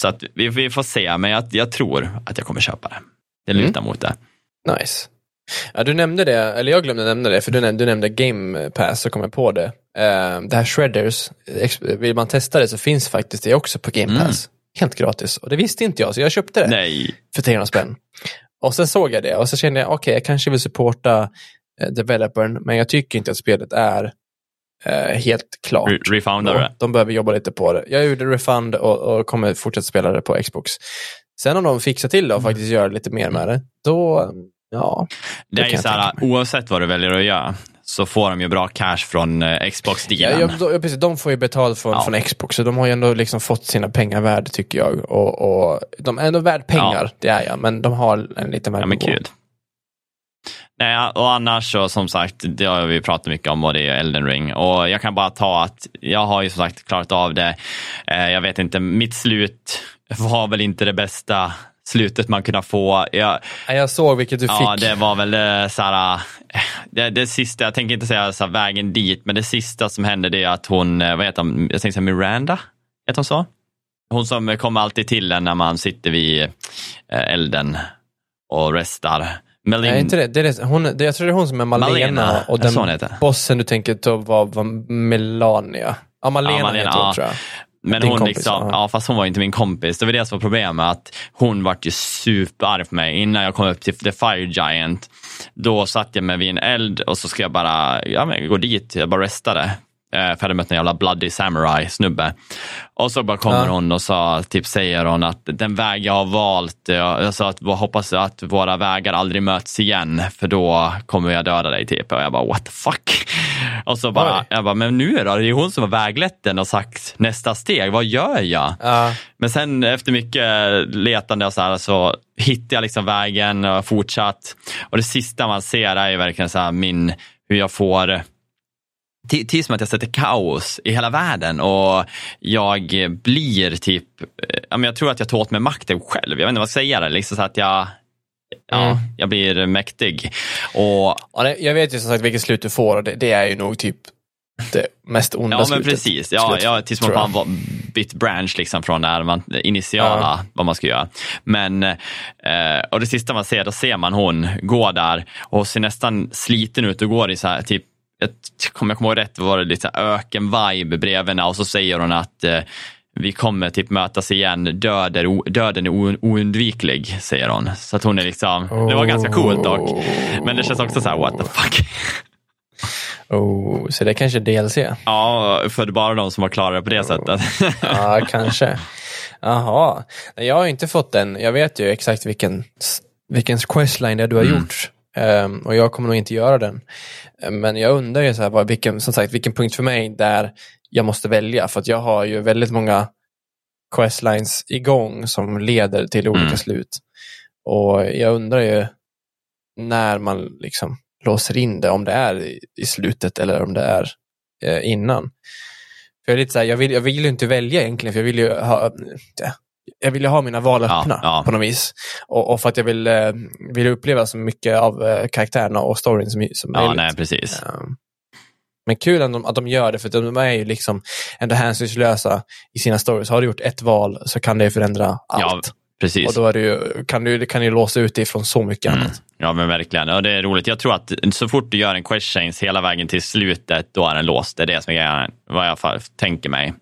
Så att vi, vi får se, men jag, jag tror att jag kommer köpa det. Det Mm. lutar mot det. Nice. Ja, du nämnde det, eller jag glömde nämna det, för du nämnde, du nämnde Game Pass så kom jag på det. Eh, det här Shredders, vill man testa det så finns faktiskt det också på Game Mm. Pass. Helt gratis. Och det visste inte jag, så jag köpte det Nej. för 300 spänn. Och sen såg jag det och så kände jag, okej, jag kanske vill supporta developern, men jag tycker inte att spelet är eh, helt klart. Re- Refoundar det. De behöver jobba lite på det. Jag gjorde refund och, och kommer fortsätta spela det på Xbox. Sen om de fixar till det och faktiskt gör lite mer med det, då, ja. Det är kan ju så här, oavsett vad du väljer att göra så får de ju bra cash från eh, Ja, Xbox-dealen. ja, ja, precis, de får ju betalt från, Ja. från Xbox, så de har ju ändå liksom fått sina pengar värde tycker jag. Och, och de är ändå värd pengar, det är jag, men de har en liten Ja, men värdenivå. kul. Nej, och annars så som sagt, det har vi pratat mycket om och det är Elden Ring. Och jag kan bara ta att jag har ju som sagt klarat av det. Eh, Jag vet inte, mitt slut var väl inte det bästa slutet man kunde få. Jag, Ja, Jag såg vilket du Ja, fick. det var väl eh, så här, eh, det, det sista, jag tänker inte säga så här, vägen dit, men det sista som hände det är att hon, vad heter hon, jag tänkte säga Miranda, heter hon så? Hon som kommer alltid till en när man sitter vid elden och restar. Melin, Nej, inte det. det, är det. Hon, det. Jag tror det är hon som är Malena, Malena, och den bossen du tänker ta var, var Melania. Ja, Malena, Ja, Malena, heter hon ja. tror jag. Men Din hon kompis, liksom, ja. ja fast hon var inte min kompis. Det var det som var problemet. Att hon vart ju superarg på mig innan jag kom upp till The Fire Giant. Då satt jag mig vid en eld och så ska jag bara ja, men gå dit. Jag bara restade. Eh, För jag hade mött en jävla bloody samurai snubbe. Och så bara kommer Ja. hon och så typ säger hon att den väg jag har valt, eh, jag sa att jag hoppas att våra vägar aldrig möts igen för då kommer jag döda dig typ. Och jag bara what the fuck. Och så bara, Oj. jag bara, men nu då? Det är ju hon som har väglett den och sagt nästa steg, vad gör jag? Ja, Men sen efter mycket letande och så här så hittade jag liksom vägen och fortsatt. Och det sista man ser är ju verkligen så här min, hur jag får till, som att jag sätter kaos i hela världen och jag blir typ, eh, ja, jag tror att jag tar åt mig makten själv. Jag vet inte vad jag ska säga, det, liksom så att jag, ja, Mm. jag blir mäktig. Och Ja, jag vet ju som sagt vilket slut du får och det, det är ju nog typ det mest onda Ja, men slutet. precis. Ja, Slut, ja, tills man har bytt branch liksom från där man, det initiala, vad man ska göra. Men, eh, och det sista man ser, då ser man hon gå där och ser nästan sliten ut och går i så här, typ, kommer jag kommer ihåg rätt, var det lite öken-vibe bredvid och så säger hon att eh, vi kommer typ mötas igen, Död är döden är oundviklig, säger hon. Så att hon är liksom, det var ganska coolt dock. Men det känns också så här, what the fuck. <laughs> Oh, så det är kanske DLC? Ja, för bara de som har klarat det på det sättet. <laughs> Ja, <laughs> kanske. Jaha. Jag har inte fått den. Jag vet ju exakt vilken, vilken questline det är du har Mm. gjort. Ehm, och jag kommer nog inte göra den. Ehm, Men jag undrar ju så här, vilken, som sagt, vilken punkt för mig där jag måste välja. För att jag har ju väldigt många questlines igång som leder till olika Mm. slut. Och jag undrar ju när man liksom låser in det, om det är i, i slutet eller om det är eh, innan. För jag, är lite så här, jag, vill, jag vill ju inte välja egentligen, för jag vill ju ha, ja, jag vill ju ha mina val Ja, öppna ja. på något vis. Och, och för att jag vill, eh, vill uppleva så mycket av eh, karaktärerna och storyn som, som ja, möjligt. nej, precis. Um, Men kul att de, att de gör det, för de är ju liksom ändå hänsynslösa i sina stories. Har du gjort ett val så kan det ju förändra allt. Ja, precis. och då är det ju, kan du kan du låsa ut det från så mycket Mm. annat. Ja men verkligen, och det är roligt. Jag tror att så fort du gör en quest change hela vägen till slutet, då är den låst. Det är det som är grejen, vad jag tänker mig.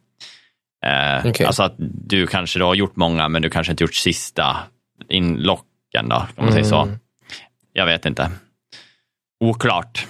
Eh, okay. Alltså att du kanske då har gjort många, men du kanske inte gjort sista inlocken då, om man mm. säger så. Jag vet inte. Oklart.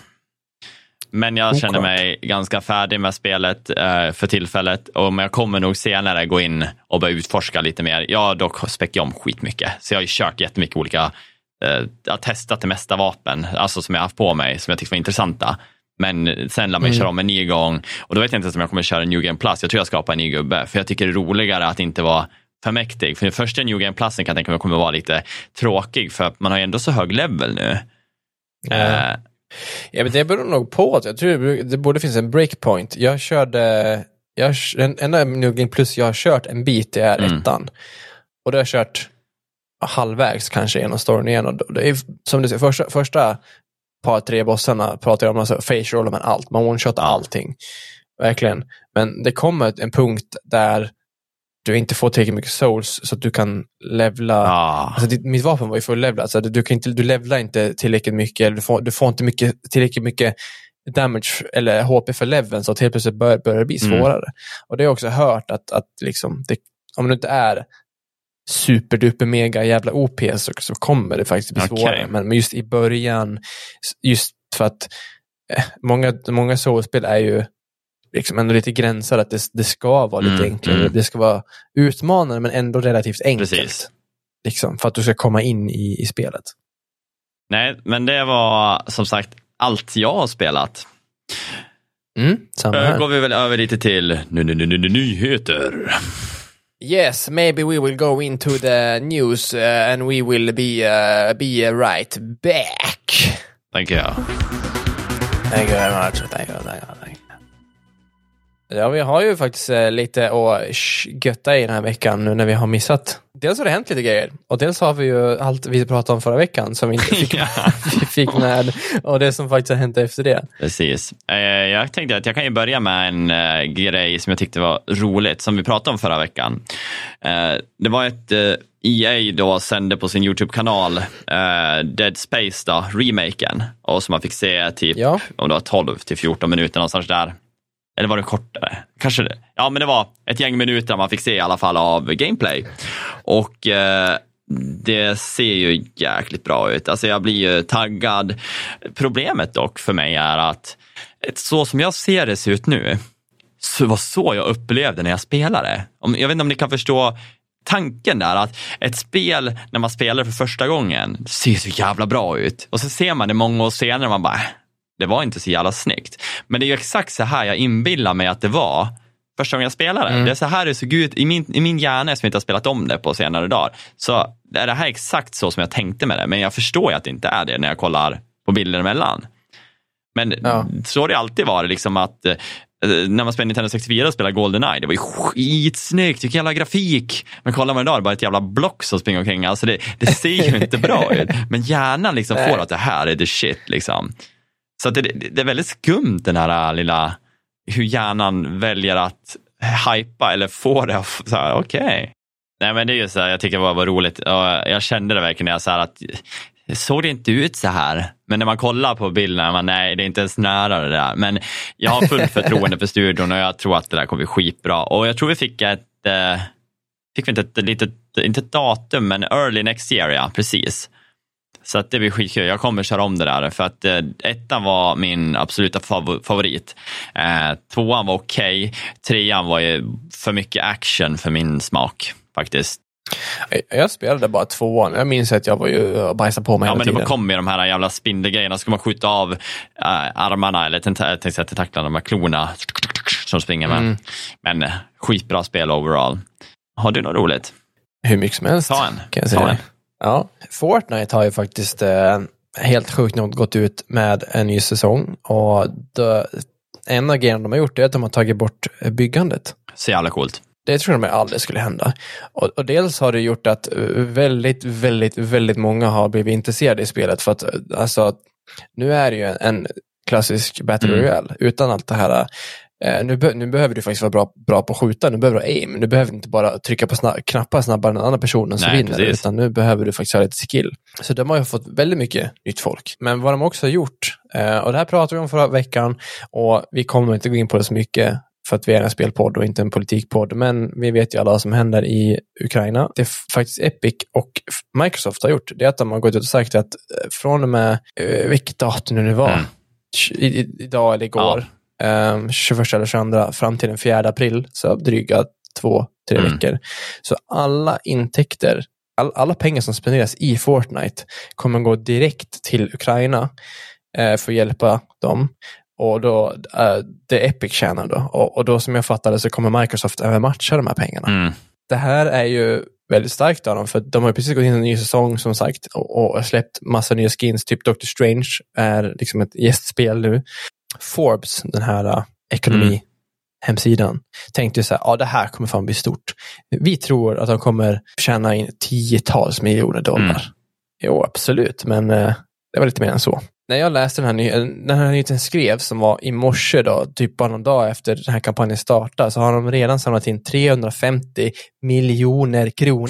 Men jag Oklart. känner mig ganska färdig med spelet eh, för tillfället. Och jag kommer nog senare gå in och börja utforska lite mer. Jag har dock späckat om skitmycket. Så jag har ju kört jättemycket olika jag eh, har testat det mesta vapen, alltså som jag haft på mig, som jag tyckte var intressanta. Men sen lär man mm. köra om en ny gång och då vet jag inte ens om jag kommer köra New Game Plus. Jag tror jag skapar en ny gubbe, för jag tycker det är roligare att inte vara för mäktig. För den första New Game Plus kan jag tänka mig kommer vara lite tråkig, för man har ju ändå så hög level nu. Mm. Uh, ja, men det beror nog på. Att jag tror det borde finnas en breakpoint. Jag körde, jag, den enda New Game Plus jag har kört en bit är mm. ettan. Och då har jag kört halvvägs kanske genom storyn igen. Och det är, som du säger, första, första par tre bossarna pratar jag om alltså face men allt. Man one-shotar allting. Verkligen. Men det kommer en punkt där du inte får tillräckligt mycket souls så att du kan levla. Ah. Alltså, ditt, mitt vapen var ju full-levlat. Alltså, du, kan inte, du levlar inte tillräckligt mycket. Du får, du får inte mycket, tillräckligt mycket damage eller HP för leveln så att helt plötsligt börjar, börjar det bli mm. svårare. Mm. Och det har jag också hört att, att liksom, det, om du inte är superduper mega jävla OP så, så kommer det faktiskt bli okay. svårare. Men, men just i början, just för att eh, många, många soulspel är ju liksom ändå lite gränsar att det, det ska vara lite mm, enklare. Mm. Det ska vara utmanande men ändå relativt enkelt. Precis. Liksom, för att du ska komma in i, i spelet. Nej, men det var som sagt allt jag har spelat. Mm, samma här. går vi väl över lite till nyheter. Yes, maybe we will go into the news uh, and we will be uh, be uh, right back. Thank you. Thank you very much. Thank you, thank you, thank you. Ja, vi har ju faktiskt uh, lite att götta i den här veckan nu när vi har missat dels har det hänt lite grejer och dels har vi ju allt vi pratade om förra veckan som vi inte <laughs> fick, <laughs> vi fick med och det som faktiskt har hänt efter det. Precis. Eh, jag tänkte att jag kan ju börja med en uh, grej som jag tyckte var roligt som vi pratade om förra veckan. Det var ett EA e då sände på sin YouTube-kanal Dead Space, då, remaken, och som man fick se typ ja. om det var 12 till 14 minuter någonstans där. Eller var det kortare? Kanske det. Ja, men det var ett gäng minuter man fick se i alla fall av gameplay. Och eh, det ser ju jäkligt bra ut. Alltså jag blir ju taggad. Problemet dock för mig är att eh, så som jag ser det se ut nu, så var så jag upplevde när jag spelade. Jag vet inte om ni kan förstå tanken där att ett spel när man spelar för första gången ser så jävla bra ut och så ser man det många år senare och man bara, äh, det var inte så jävla snyggt. Men det är ju exakt så här jag inbillar mig att det var första gången jag spelade. Mm. Det är så här det såg ut i min, i min hjärna som inte har spelat om det på senare dagar. Så är det här exakt så som jag tänkte med det. Men jag förstår ju att det inte är det när jag kollar på bilder emellan. Men ja. så har det alltid varit, liksom att eh, när man spelade Nintendo 64 och spelade Goldeneye, det var ju skitsnyggt, vilken jävla grafik. Men kollar man idag, det är bara ett jävla block som springer omkring. Alltså det, det ser ju inte bra ut. <laughs> Men hjärnan liksom får att det här är the shit. Liksom. Så det, det, är väldigt skumt den här äh, lilla, hur hjärnan väljer att hypa eller få det att, okej. Okay. Nej men det är ju så här, jag tycker det var, var roligt och jag kände det verkligen när jag sa att såg det inte ut så här. Men när man kollar på bilderna, man, nej det är inte ens nära det där. Men jag har fullt förtroende för studion och jag tror att det där kommer bli skitbra. Och jag tror vi fick ett, äh, fick vi inte ett litet, inte ett datum, men early next year ja, precis. Så att det blir skitkul. Jag kommer köra om det där för att eh, ettan var min absoluta favorit. Eh, tvåan var okej. Okay. Trean var ju för mycket action för min smak faktiskt. Jag spelade bara tvåan. Jag minns att jag var ju bajsade på mig Ja, men tiden. det kom ju de här jävla spindelgrejerna. Ska man skjuta av äh, armarna eller tentaklarna, de här klorna som springer med. Mm. Men skitbra spel overall. Har du något roligt? Hur mycket som helst. Ta en. Kan jag säga. Ta en. Ja, Fortnite har ju faktiskt eh, helt sjukt nog gått ut med en ny säsong och då, en av grejerna de har gjort är att de har tagit bort byggandet. Så jävla coolt. Det tror de aldrig skulle hända. Och, och, dels har det gjort att väldigt, väldigt, väldigt många har blivit intresserade i spelet för att alltså, nu är det ju en, klassisk Battle mm. Royale utan allt det här Eh, nu, be nu behöver du faktiskt vara bra, bra på att skjuta, nu behöver du ha aim. Nu behöver du inte bara trycka på snabb knappar snabbare än den andra personen som Nej, vinner, precis. utan nu behöver du faktiskt ha lite skill. Så de har ju fått väldigt mycket nytt folk. Men vad de också har gjort, eh, och det här pratade vi om förra veckan, och vi kommer inte gå in på det så mycket, för att vi är en spelpodd och inte en politikpodd, men vi vet ju alla vad som händer i Ukraina. Det faktiskt Epic och Microsoft har gjort, det är att de har gått ut och sagt att eh, från och med, eh, vilket datum nu det var, Mm. i, idag eller igår, eh, 21 eller 22, fram till den 4 april, så dryga två, tre Mm. veckor. Så alla intäkter, all, alla pengar som spenderas i Fortnite kommer gå direkt till Ukraina eh, för att hjälpa dem. Och då, eh, det Epic tjänar då. Och, och då som jag fattade så kommer Microsoft även matcha de här pengarna. Mm. Det här är ju väldigt starkt av dem, för de har precis gått in i en ny säsong som sagt och, och släppt massa nya skins, typ Doctor Strange är liksom ett gästspel nu. Forbes, den här uh, ekonomi hemsidan, tänkte ju så här, ja det här kommer fan bli stort. Vi tror att de kommer tjäna in tiotals miljoner dollar. Mm. Jo, absolut, men eh, det var lite mer än så. När jag läste den här, ny- den här nyheten skrevs, som var i morse då, typ bara någon dag efter den här kampanjen startade, så har de redan samlat in 350 miljoner kronor.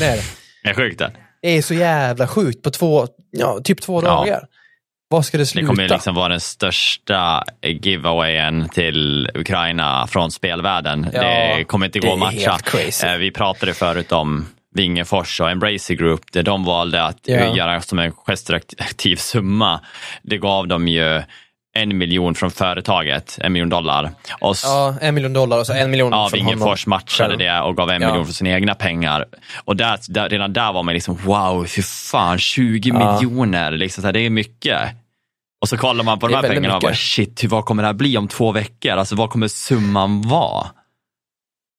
Det är sjukt. Det är så jävla sjukt på två, ja, typ två Ja. dagar. Vad ska det Det sluta? kommer ju liksom vara den största giveawayen till Ukraina från spelvärlden. Ja, det kommer inte gå det att matcha. Eh, Vi pratade förut om Vingefors och Embracer Group, där de valde att eh, göra som en gestraktiv summa. Det gav dem ju en miljon från företaget, en miljon dollar. Och Ja, en miljon dollar och så en miljon Ja, från honom Wingefors matchade det och gav en Ja. miljon för sina egna pengar. Och där, där, redan där var man liksom, wow, fy fan, 20 Ja. miljoner, liksom, så här, det är mycket. Och så kollar man på Det de är här pengarna och bara, mycket. shit, hur, vad kommer det här bli om två veckor? Alltså vad kommer summan vara?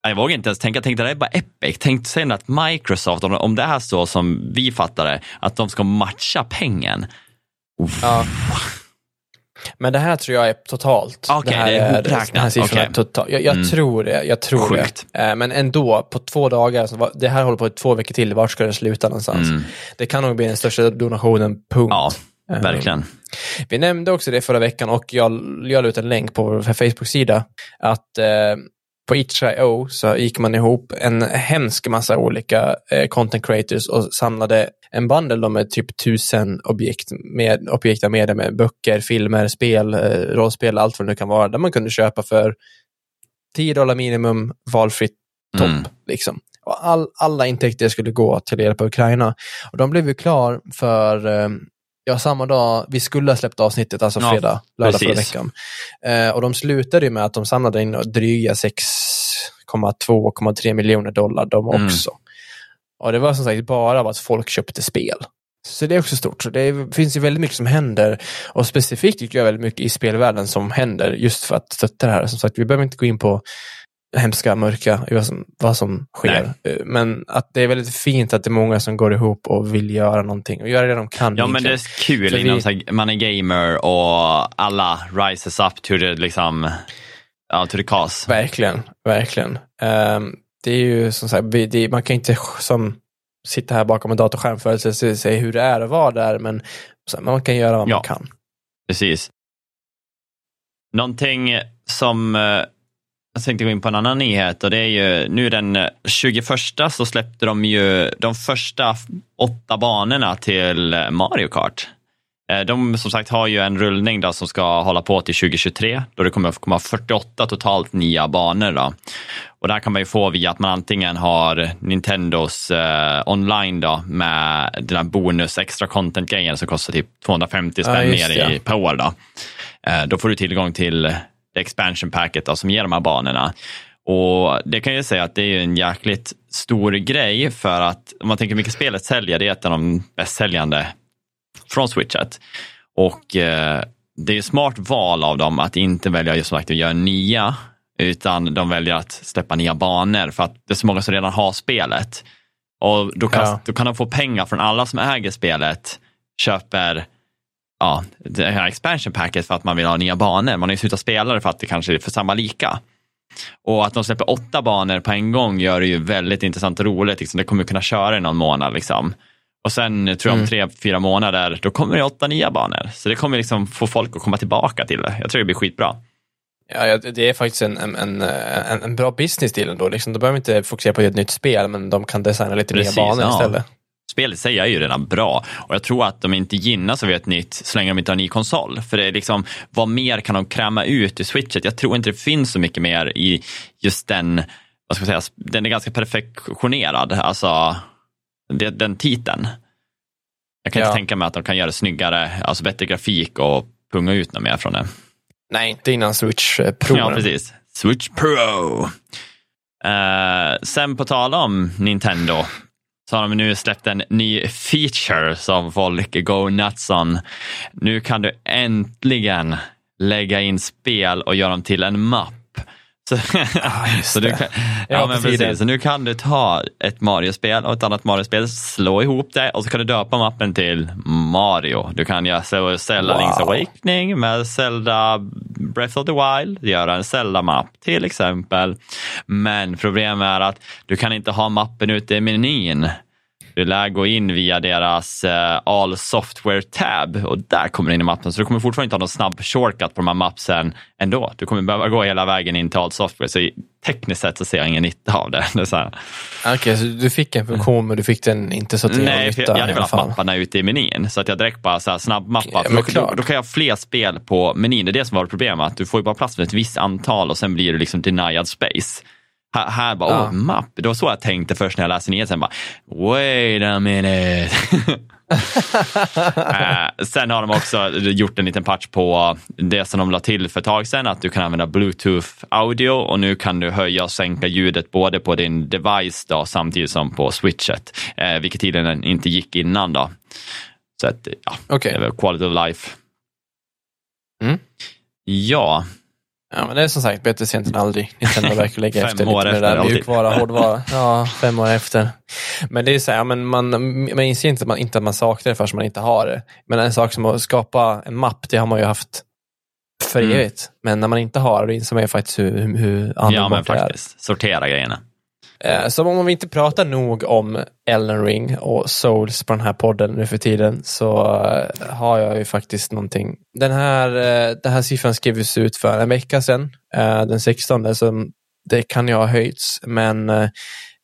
Jag vågar inte ens tänka, jag tänkte det är bara Epic. Tänk sen att Microsoft, om- om det är så som vi fattar det, att de ska matcha pengen. Ja. Men det här tror jag är totalt. Okej, här det är. Den här siffran är Okej. total. Jag, jag Mm. tror det. Jag tror Sjukt. det. Eh, Men ändå, på två dagar, det här håller på i två veckor till, vart ska det sluta någonstans? Mm. Det kan nog bli den största donationen, punkt. Ja, verkligen. Vi nämnde också det förra veckan och jag, jag la ut en länk på vår Facebook-sida att eh, på itch.io så gick man ihop en hemsk massa olika eh, content creators och samlade en bundle med typ tusen objekt, med, objekt av media med böcker, filmer, spel, eh, rollspel, allt vad det nu kan vara, där man kunde köpa för 10 dollar minimum, valfritt topp. Mm. Liksom. Och all, alla intäkter skulle gå till att hjälpa Ukraina. Och de blev ju klar för eh, Ja, samma dag, vi skulle ha släppt avsnittet, alltså Ja, fredag, lördag förra veckan. Eh, och de slutade ju med att de samlade in dryga 6,2-3 miljoner dollar de Mm. också. Och det var som sagt bara av att folk köpte spel. Så det är också stort. Det är, finns ju väldigt mycket som händer. Och specifikt tycker jag väldigt mycket i spelvärlden som händer just för att stötta det här. Som sagt, vi behöver inte gå in på hemska, mörka, i vad som, vad som sker. Eh, Men att det är väldigt fint att det är många som går ihop och vill göra någonting och göra det de kan. Ja, men det är kul För inom vi- man är gamer och alla rises up to the, liksom, ja, to the cause. Verkligen, verkligen. Ehm, det är ju som sagt, det, man kan inte som sitta här bakom en datorskärm för att se, se hur det är att vara där, men så, man kan göra vad Ja. man kan. Precis. Någonting som eh, jag tänkte gå in på en annan nyhet och det är ju nu den 21 så släppte de ju de första åtta banorna till Mario Kart. Eh, De som sagt har ju en rullning då som ska hålla på till 2023 då det kommer komma 48 totalt nya banor. Då. Och där kan man ju få via att man antingen har Nintendos eh, online då med den här bonus extra content-grejen som kostar typ 250 spänn Ja, det. i, per år. Då. Eh, då får du tillgång till det expansion packet då, som ger de här banorna. Och Det kan jag säga att det är en jäkligt stor grej för att om man tänker hur mycket spelet säljer, det är ett av de bäst säljande från switchet. Och eh, det är smart val av dem att inte välja just sagt att göra nya, utan de väljer att släppa nya banor för att det är så många som redan har spelet. Och då kan, Ja. då kan de få pengar från alla som äger spelet, köper ja, det här expansion packet för att man vill ha nya banor. Man har ju slutat spela det för att det kanske är för samma lika. Och att de släpper åtta banor på en gång gör det ju väldigt intressant och roligt. Liksom. Det kommer kunna köra i någon månad. Liksom. Och sen tror jag om Mm. tre, fyra månader, då kommer det åtta nya banor. Så det kommer liksom få folk att komma tillbaka till det. Jag tror det blir skitbra. Ja, det är faktiskt en, en, en, en bra business deal ändå. Liksom. De behöver inte fokusera på ett nytt spel, men de kan designa lite Precis, nya banor ja. istället. Spelet i sig är ju redan bra och jag tror att de inte gynnas av ett nytt så länge de inte har en ny konsol. För det är liksom, vad mer kan de kräma ut i switchet? Jag tror inte det finns så mycket mer i just den, vad ska jag säga, den är ganska perfektionerad, alltså den titeln. Jag kan ja. inte tänka mig att de kan göra det snyggare, alltså bättre grafik och punga ut något mer från det. Nej, inte innan Switch eh, Pro. Ja, precis. Switch Pro. Uh, sen på tal om Nintendo så har de nu släppt en ny feature som folk go nuts on. Nu kan du äntligen lägga in spel och göra dem till en mapp. <laughs> Så, ah, så, du kan, ja, men precis, så nu kan du ta ett Mario-spel och ett annat Mario-spel, slå ihop det och så kan du döpa mappen till Mario. Du kan göra Zelda wow. Link's Awakening med Zelda Breath of the Wild, göra en Zelda-mapp till exempel. Men problemet är att du kan inte ha mappen ute i menyn. Du lär gå in via deras uh, All Software Tab och där kommer du in i mappen. Så du kommer fortfarande inte ha någon snabb shortcut på de här mapsen ändå. Du kommer behöva gå hela vägen in till All Software. Så tekniskt sett så ser jag ingen nytta av det. <laughs> det Okej, okay, så du fick en funktion men du fick den inte så till Nej, nytta? Nej, jag hade velat mapparna ute i menyn så att jag direkt bara så här snabbmappar. Ja, då, då, kan jag ha fler spel på menyn. Det är det som var problemet. Du får ju bara plats med ett visst antal och sen blir du liksom denied space. Här, här bara, ja. åh, mapp. Det var så jag tänkte först när jag läste nyheten. Bara, Wait a minute. uh, <laughs> sen har de också gjort en liten patch på det som de la till för ett tag sedan, att du kan använda bluetooth audio och nu kan du höja och sänka ljudet både på din device då, samtidigt som på switchet, uh, vilket tiden inte gick innan. då. Så att, ja, okay. det var quality of life. Mm. Ja, Ja, men det är som sagt bättre sent än aldrig. Nintendo verkar lägga <laughs> efter lite med det där mjukvara, hårdvara. Ja, fem år efter. Men det är så här, men man, man inser inte att man, inte att man saknar det förrän man inte har det. Men en sak som att skapa en mapp, det har man ju haft för mm. evigt. Men när man inte har det, inser man ju faktiskt hur, hur användbart ja, men faktiskt. det är. Sortera grejerna. Eh, som om vi inte pratar nog om Elden Ring och Souls på den här podden nu för tiden så eh, har jag ju faktiskt någonting. Den här, eh, den här siffran skrevs ut för en vecka sedan, eh, den 16, så det kan ju ha höjts, men eh,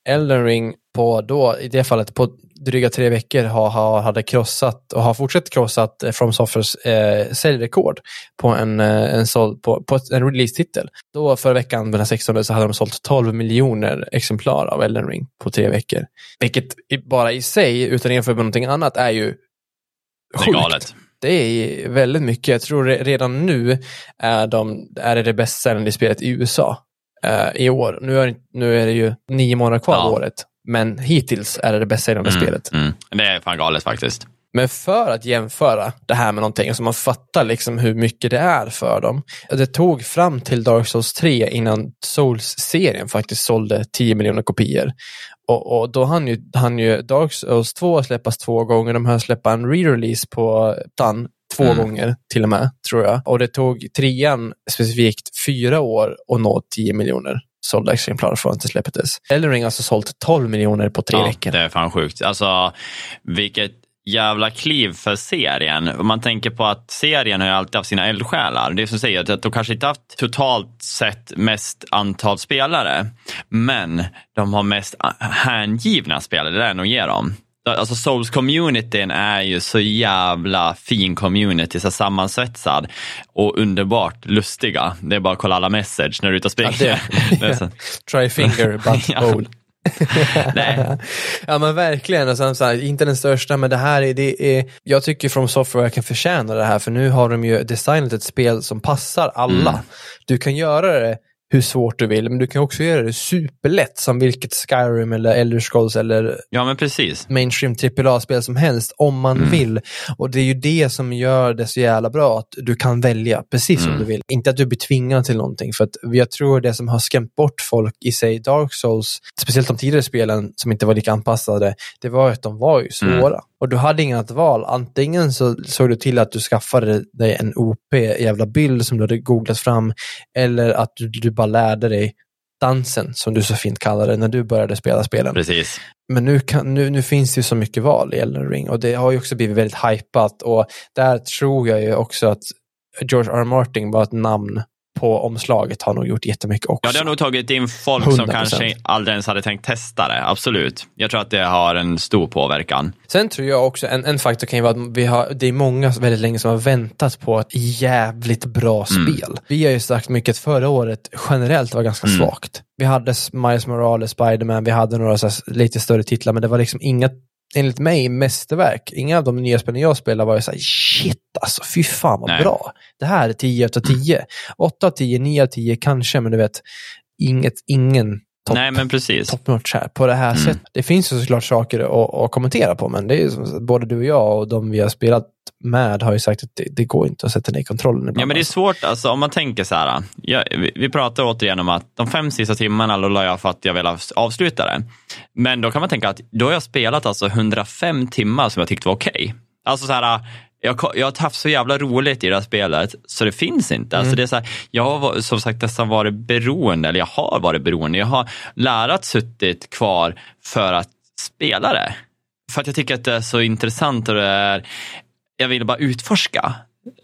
Elden Ring på då, i det fallet, på dryga tre veckor ha, ha, hade krossat och har fortsatt krossat eh, From Softwares eh, säljrekord på en, eh, en, såld, på, på en release-titel. Då förra veckan, den 16, så hade de sålt 12 miljoner exemplar av Elden Ring på tre veckor. Vilket bara i sig, utan att jämföra med någonting annat, är ju sjukt. Det är galet. Det är väldigt mycket. Jag tror redan nu är, de, är det det bäst säljande spelet i USA uh, i år. Nu är, nu är det ju nio månader kvar ja. året. Men hittills är det det bäst säljande mm, spelet. Mm. Det är fan galet faktiskt. Men för att jämföra det här med någonting så man fattar liksom hur mycket det är för dem. Det tog fram till Dark Souls 3 innan Souls-serien faktiskt sålde 10 miljoner kopior. Och, och, då hann ju, hann ju Dark Souls 2 släppas två gånger, de här släppa en re-release på TAN två mm. gånger till och med, tror jag. Och det tog trean specifikt fyra år att nå 10 miljoner sålda exemplar från att det släpptes. Elden Ring har alltså sålt 12 miljoner på tre ja, veckor. Det är fan sjukt. Alltså, vilket jävla kliv för serien. Om man tänker på att serien har ju alltid haft sina eldsjälar. Det är som säger att de kanske inte haft totalt sett mest antal spelare, men de har mest hängivna spelare. Det är nog ger dem. Alltså Souls-communityn är ju så jävla fin community, så sammansvetsad och underbart lustiga. Det är bara att kolla alla message när du är ute och springer. <laughs> Ja. <laughs> Try finger, <laughs> but ja. Nej. ja men verkligen, och sen, så här, inte den största men det här är, det är, jag tycker From Software kan förtjäna det här för nu har de ju designat ett spel som passar alla. Mm. Du kan göra det hur svårt du vill, men du kan också göra det superlätt som vilket Skyrim eller Elder Scrolls eller ja, men precis. mainstream AAA-spel som helst om man mm. vill. Och det är ju det som gör det så jävla bra, att du kan välja precis mm. som du vill. Inte att du blir tvingad till någonting, för att jag tror det som har skrämt bort folk i sig Dark Souls, speciellt de tidigare spelen som inte var lika anpassade, det var att de var ju svåra. Mm. Och du hade inget val. Antingen så såg du till att du skaffade dig en OP jävla bild som du hade googlat fram, eller att du, du bara lärde dig dansen, som du så fint kallade det, när du började spela spelen. Precis. Men nu, kan, nu, nu finns det ju så mycket val i Elden Ring och det har ju också blivit väldigt hypat och där tror jag ju också att George R. R. Martin var ett namn på omslaget har nog gjort jättemycket också. Ja, det har nog tagit in folk 100%. som kanske aldrig ens hade tänkt testa det. Absolut. Jag tror att det har en stor påverkan. Sen tror jag också, en, en faktor kan ju vara att vi har, det är många väldigt länge som har väntat på ett jävligt bra Mm. spel. Vi har ju sagt mycket att förra året generellt var ganska Mm. svagt. Vi hade Miles Morales, Spiderman, vi hade några lite större titlar, men det var liksom inga, enligt mig, mästerverk. Inga av de nya spelen jag spelade var ju såhär, shit alltså, fy fan vad Nej. bra. Det här är 10 av 10. 8 av 10, 9 av 10 kanske, men du vet, inget, ingen topp Nej, men precis. top notch här på det här Mm. sättet. Det finns ju såklart saker att, att kommentera på, men det är ju som, både du och jag och de vi har spelat med har ju sagt att det, det går inte att sätta ner kontrollen ibland. Ja, men det är alltså. svårt alltså, om man tänker så här. Jag, vi, vi pratar återigen om att de fem sista timmarna la jag för att jag ville avsluta det. Men då kan man tänka att då har jag spelat alltså 105 timmar som jag tyckte var okej. Alltså så här, jag, jag har haft så jävla roligt i det här spelet så det finns inte. Alltså det är så här, jag har som sagt nästan varit beroende, eller jag har varit beroende. Jag har lärat suttit kvar för att spela det. För att jag tycker att det är så intressant och det är, jag vill bara utforska.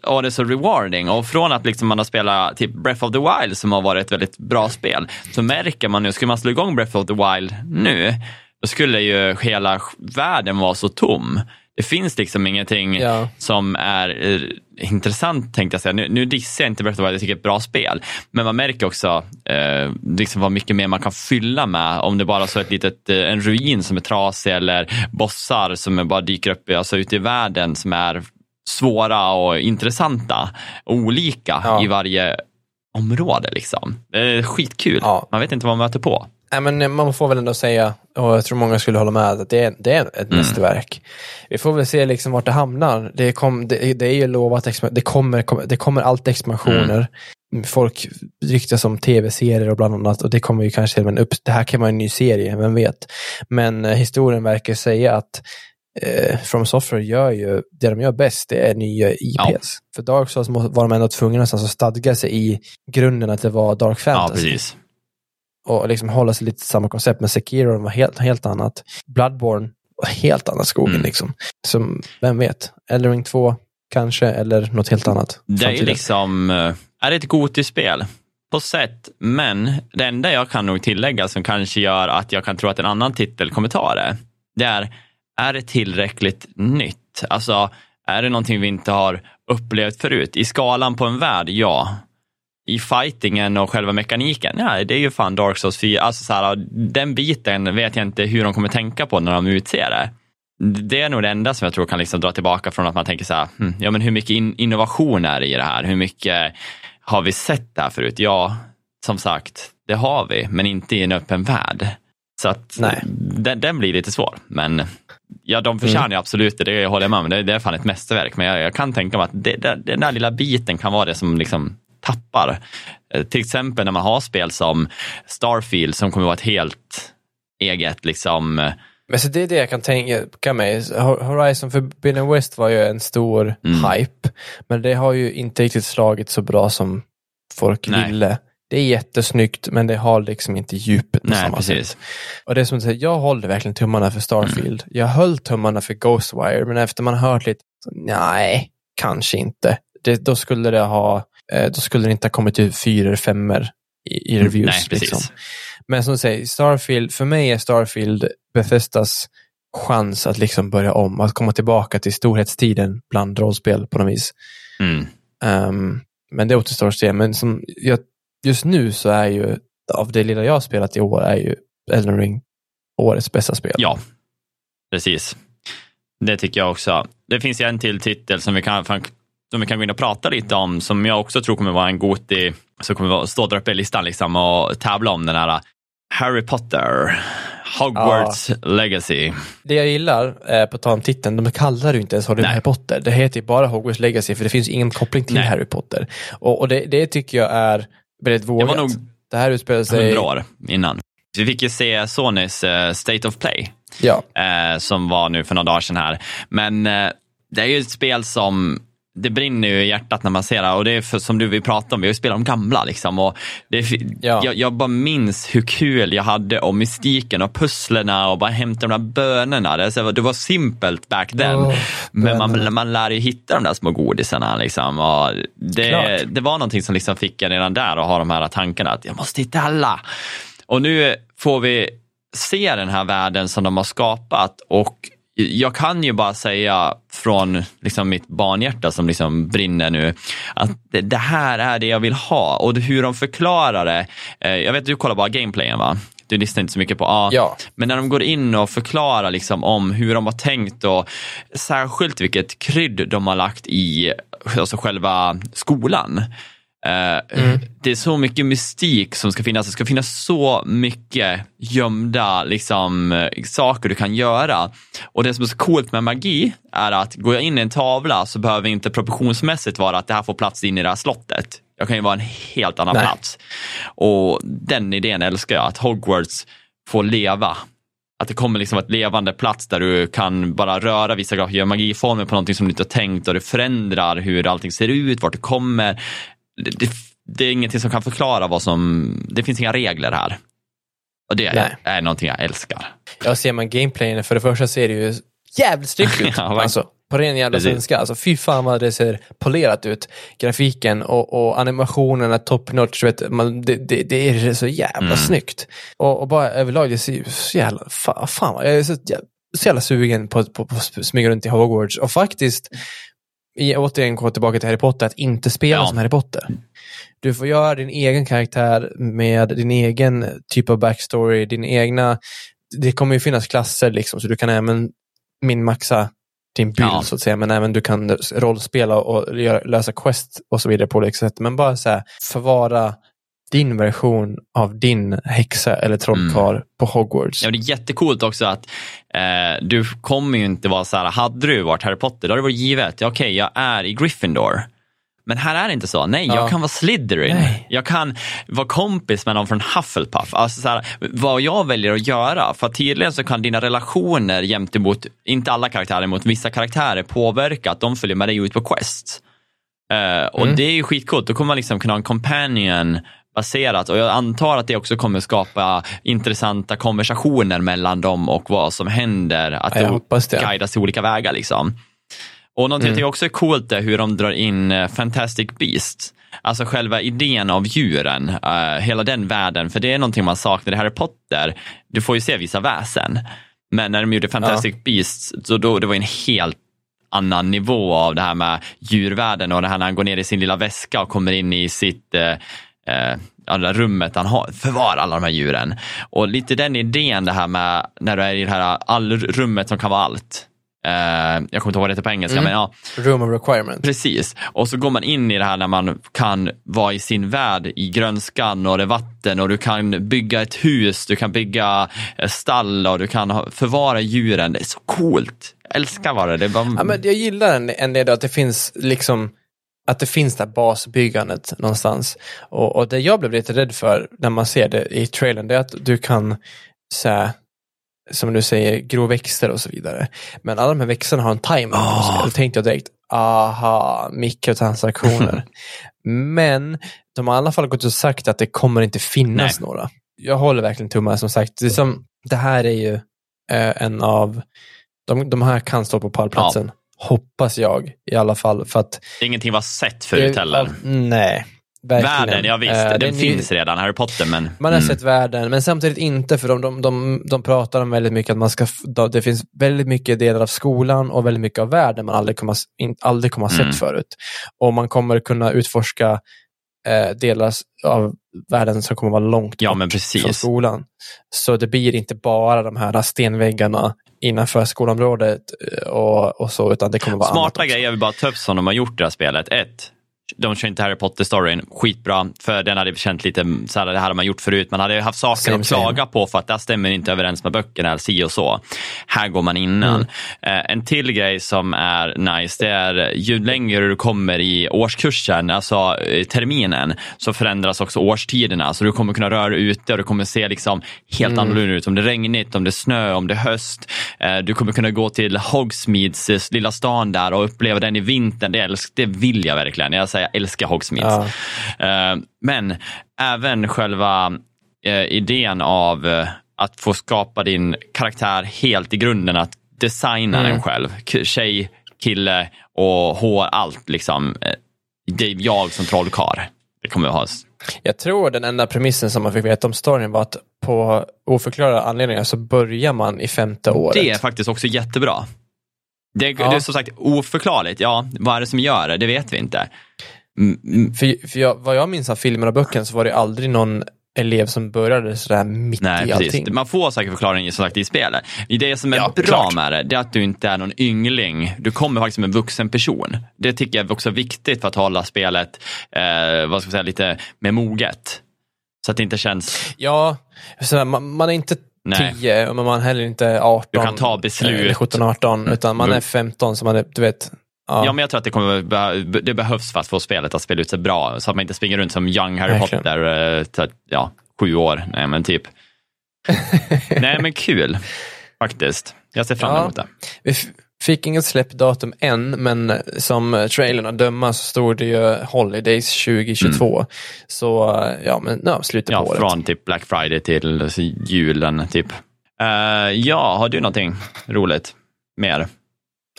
Och det är så rewarding. Och från att liksom man har spelat typ Breath of the Wild som har varit ett väldigt bra spel, så märker man nu, skulle man slå igång Breath of the Wild nu, då skulle ju hela världen vara så tom. Det finns liksom ingenting Ja. som är eh, intressant tänkte jag säga. Nu, nu dissar jag inte Breath of Wild, jag tycker det är ett bra spel. Men man märker också eh, liksom vad mycket mer man kan fylla med om det bara så är ett litet, eh, en ruin som är trasig eller bossar som bara dyker upp alltså, ute i världen som är svåra och intressanta olika Ja. i varje område. Liksom. Är skitkul. Ja. Man vet inte vad man möter på. Nej, men man får väl ändå säga, och jag tror många skulle hålla med, att det är, det är ett mästerverk. Vi får väl se liksom vart det hamnar. Det, kom, det, det är ju lovat, det kommer, det kommer alltid expansioner. Folk ryktas om tv-serier och bland annat och det kommer ju kanske, men upp, det här kan vara en ny serie, vem vet. Men eh, historien verkar säga att eh, From Software gör ju, det de gör bäst, det är nya IPs. Ja. För Dark Souls var de ändå tvungna att stadga sig i grunden att det var Dark Ja, Fantasy precis. Och liksom hålla sig lite till samma koncept. Men Sekiro var helt, helt annat. Bloodborne var helt annat skogen Mm. liksom. Som, vem vet? Elden Ring 2 kanske, eller något helt annat. Det är liksom, eh, är det ett Goti-spel? På sätt, men det enda jag kan nog tillägga som kanske gör att jag kan tro att en annan titel kommer ta det, det är, är det tillräckligt nytt? Alltså, är det någonting vi inte har upplevt förut? I skalan på en värld, ja. I fightingen och själva mekaniken, ja, det är ju fan Dark Souls 4. Alltså, så här, den biten vet jag inte hur de kommer tänka på när de utser det. Det är nog det enda som jag tror kan liksom dra tillbaka från att man tänker så här, hm, ja men hur mycket in innovation är det i det här? Hur mycket har vi sett det här förut? Ja, som sagt, det har vi, men inte i en öppen värld. Så att den, den blir lite svår. Men ja, de förtjänar ju absolut det, det håller jag med om. Det, det är fan ett mästerverk. Men jag, jag kan tänka mig att det, det, den där lilla biten kan vara det som liksom tappar. Eh, Till exempel när man har spel som Starfield som kommer vara ett helt eget liksom eh, Men så det är det jag kan tänka mig. Horizon Forbidden West var ju en stor Mm. hype. Men det har ju inte riktigt slagit så bra som folk Nej. ville. Det är jättesnyggt, men det har liksom inte djupet på Nej, samma precis. sätt. Och det är som du säger, jag håller verkligen tummarna för Starfield. Mm. Jag höll tummarna för Ghostwire, men efter man hört lite, nej, kanske inte. Det, då skulle det ha, då skulle det inte ha kommit ut fyra femmor i, i reviews. Mm. Nej, liksom. Men som du säger, Starfield, för mig är Starfield Bethesdas chans att liksom börja om, att komma tillbaka till storhetstiden bland rollspel på något vis. Mm. Ehm, men det återstår att se. Men som, jag, just nu så är ju, av det lilla jag har spelat i år, är ju Elden Ring årets bästa spel. Ja, precis. Det tycker jag också. Det finns ju en till titel som vi kan, som vi kan gå in och prata lite om, som jag också tror kommer vara en goti, som kommer vara- stå där uppe i listan liksom och tävla om den här Harry Potter, Hogwarts Legacy. Det jag gillar, eh, på tal om titeln, de kallar det ju inte ens Harry. Potter. Det heter ju bara Hogwarts Legacy, för det finns ingen koppling till Nej. Harry Potter. Och, och det, det tycker jag är väldigt Det vågat. var nog det här utspelar sig... hundra år innan. Vi fick ju se Sonys eh, State of Play Ja, eh, som var nu för några dagar sedan här. Men eh, det är ju ett spel som det brinner ju i hjärtat när man ser det och det är för, som du vill prata om, vi har ju spelat om gamla liksom. Och det Ja. jag, jag bara minns hur kul jag hade och mystiken och pusslerna och bara hämta de där bönorna. Det, så- det var simpelt back then. Åh, men man, man lär ju hitta de där små godisarna. Liksom. Och det, Klart. det var någonting som liksom fick en redan där att ha de här tankarna att jag måste hitta alla. Och nu får vi se den här världen som de har skapat och jag kan ju bara säga från liksom mitt barnhjärta som liksom brinner nu, att det, här är det jag vill ha och hur de förklarar det. Eh, jag vet att du kollar bara gameplayen va? Du lyssnar inte så mycket på A. Ja. Men när de går in och förklarar liksom om hur de har tänkt och särskilt vilket krydd de har lagt i alltså själva skolan. Eh, Det är så mycket mystik som ska finnas. Det ska finnas så mycket gömda liksom, eh, saker du kan göra. Och det som är så coolt med magi är att går jag in i en tavla så behöver inte proportionsmässigt vara att det här får plats in i det här slottet. Jag kan ju vara en helt annan Nej. plats. Och den idén älskar jag, att Hogwarts får leva. Att det kommer liksom ett levande plats där du kan bara röra vissa grejer, göra magiformer på någonting som du inte har tänkt och det förändrar hur allting ser ut, vart det kommer. Det, det, det är ingenting som kan förklara vad som, det finns inga regler här. Och det Nej. är någonting jag älskar. Jag ser man gameplayen, för det första ser det ju jävligt snyggt ut. <laughs> Ja, alltså, på ren jävla Precis. svenska. Alltså, fy fan vad det ser polerat ut. Grafiken och, och animationerna top notch. Vet, man, det, det, det är så jävla Mm. snyggt. Och, och bara överlag, det ser ju så jävla, fan, fan jag är så jävla, så jävla sugen på att smyga runt i Hogwarts. Och faktiskt, i, återigen gå tillbaka till Harry Potter, att inte spela Ja. som Harry Potter. Du får göra din egen karaktär med din egen typ av backstory, din egna... Det kommer ju finnas klasser liksom, så du kan även minmaxa din bild Ja. så att säga, men även du kan rollspela och lösa quest och så vidare på olika sätt. Men bara så här, förvara din version av din häxa eller trollkarl på Hogwarts. Ja, det är jättecoolt också att eh, du kommer ju inte vara så här, hade du varit Harry Potter, då hade det varit givet, ja, okej, jag är i Gryffindor. Men här är det inte så. Nej, Ja. jag kan vara Slytherin. Nej. Jag kan vara kompis med någon från Hufflepuff. Alltså så här, vad jag väljer att göra. För tydligen så kan dina relationer jämt emot, inte alla karaktärer, mot vissa karaktärer påverka att de följer med dig ut på quest. Eh, och Mm. det är ju skitcoolt. Då kommer man liksom kunna ha en companion baserat och jag antar att det också kommer skapa intressanta konversationer mellan dem och vad som händer. Att Ja, de guidas i olika vägar. Liksom. Och någonting Mm. jag tycker också är coolt är hur de drar in eh, Fantastic Beasts. Alltså själva idén av djuren, eh, hela den världen. För det är någonting man saknar i Harry Potter. Du får ju se vissa väsen. Men när de gjorde Fantastic Beasts, så då, det var en helt annan nivå av det här med djurvärlden och det här när han går ner i sin lilla väska och kommer in i sitt eh, eh, där rummet han har, förvarar alla de här djuren. Och lite den idén det här med när du är i det här allrummet som kan vara allt. Eh, jag kommer inte ihåg vad det heter på engelska, Mm. men ja, Room of requirement. Precis, och så går man in i det här när man kan vara i sin värld i grönskan och det är vatten och du kan bygga ett hus, du kan bygga eh, stall och du kan förvara djuren. Det är så coolt. Jag älskar vad det det. Bara... Ja, men jag gillar en, en del att det finns liksom att det finns det här basbyggandet någonstans. Och, och det jag blev lite rädd för när man ser det i trailern, det är att du kan så här, som du säger, gro växter och så vidare. Men alla de här växterna har en timer. Ah. Då tänkte jag direkt, aha, mikrotransaktioner. <laughs> Men de har i alla fall gått och sagt att det kommer inte finnas några. Jag håller verkligen tummarna som sagt. Det, som, det här är ju eh, en av, de, de här kan stå på pallplatsen. Hoppas jag i alla fall. För att, Ingenting var sett förut heller. Nej, verkligen. Världen, ja visst, är den ny- finns redan, Harry Potter, men... Man har mm. sett världen, men samtidigt inte för de, de, de, de pratar om väldigt mycket att man ska, det finns väldigt mycket delar av skolan och väldigt mycket av världen man aldrig kommer, in, aldrig kommer ha sett Mm. förut. Och man kommer kunna utforska eh, delar av världen som kommer vara långt Ja, bort från skolan. Så det blir inte bara de här stenväggarna innanför skolområdet eh, och, och så, utan det kommer vara annat Smarta också. grejer vill bara ta upp som de har gjort i det här spelet. Ett, de kör inte Harry Potter-storyn, skitbra, för den hade känt lite så här, det här har man gjort förut, man hade haft saker Same, att klaga på för att det stämmer inte överens med böckerna, eller si och så. Här går man innan. Mm. Eh, en till grej som är nice, det är ju längre du kommer i årskursen, alltså eh, terminen, så förändras också årstiderna. Så du kommer kunna röra ute och du kommer se liksom helt Mm. annorlunda ut. Om det är regnigt, om det är snö, om det är höst. Eh, du kommer kunna gå till Hogsmeades lilla stan där och uppleva den i vintern. Det, älsk, det vill jag verkligen. Jag säger jag älskar Hogsmeades. Eh, men även själva eh, idén av eh, att få skapa din karaktär helt i grunden, att designa Mm. den själv. Tjej, kille och hår, allt liksom. Det är jag som trollkarl. Det kommer vi ha. Jag tror den enda premissen som man fick veta om storyn var att på oförklarade anledningar så börjar man i femte året. Det är faktiskt också jättebra. Det, Ja. det är som sagt oförklarligt. Ja, vad är det som gör det? Det vet vi inte. Mm, mm, För, för jag, vad jag minns av filmen och böcken så var det aldrig någon elev som började sådär mitt Nej, i allting. precis. Man får säkert förklaringen som sagt i spelet. Det som är Ja, bra klart. med det, det är att du inte är någon yngling. Du kommer faktiskt som en vuxen person. Det tycker jag också är viktigt för att hålla spelet, eh, vad ska man säga, lite mer moget. Så att det inte känns, Ja, sådär, man, man är inte Nej. 10, men man är heller inte 18. Du kan ta beslut. Mm. Eller 17, 18, utan man är 15 så man är, du vet. Ja, ja men jag tror att det, kommer, det behövs för att få spelet att spela ut sig bra. Så att man inte springer runt som young Harry Verkligen. Potter, eh, till, ja, sju år. Nej men typ. <laughs> Nej men kul, faktiskt. Jag ser fram Ja. emot det. Fick inget släppdatum än, men som trailern att döma så stod det ju Holidays 2022. Så ja, men ja, slutet Mm. Ja, på året. från typ Black Friday till julen typ. Eh, ja, har du någonting roligt mer?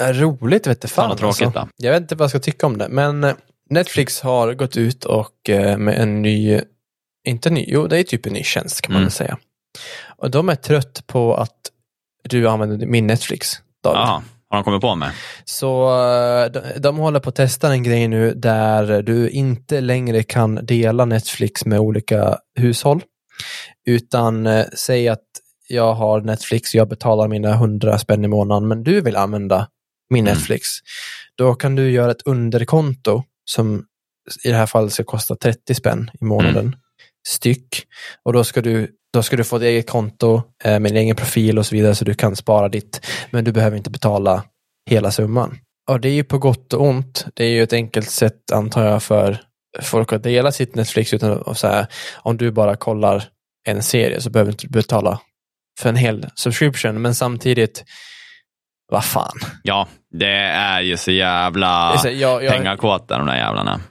Roligt vet du fan. Fan tråkigt alltså. Jag vet inte vad jag ska tycka om det, men eh, Netflix har gått ut och eh, med en ny, inte ny, jo det är typ en ny tjänst kan man Mm. säga. Och de är trött på att du använder min Netflix, David. Har de kommit på med? Så eh, de, de håller på att testa en grej nu där du inte längre kan dela Netflix med olika hushåll. Utan eh, säg att jag har Netflix, jag betalar mina 100 spänn i månaden, men du vill använda min Mm. Netflix. Då kan du göra ett underkonto som i det här fallet ska kosta 30 spänn i månaden Mm. Styck. Och då ska du då ska du få ett eget konto eh, med en egen profil och så vidare så du kan spara ditt. Men du behöver inte betala hela summan. Och det är ju på gott och ont. Det är ju ett enkelt sätt antar jag för folk att dela sitt Netflix utan att säga om du bara kollar en serie så behöver du inte betala för en hel subscription. Men samtidigt, vad fan. Ja, det är ju så jävla så, jag, jag, pengakåta de där jävlarna.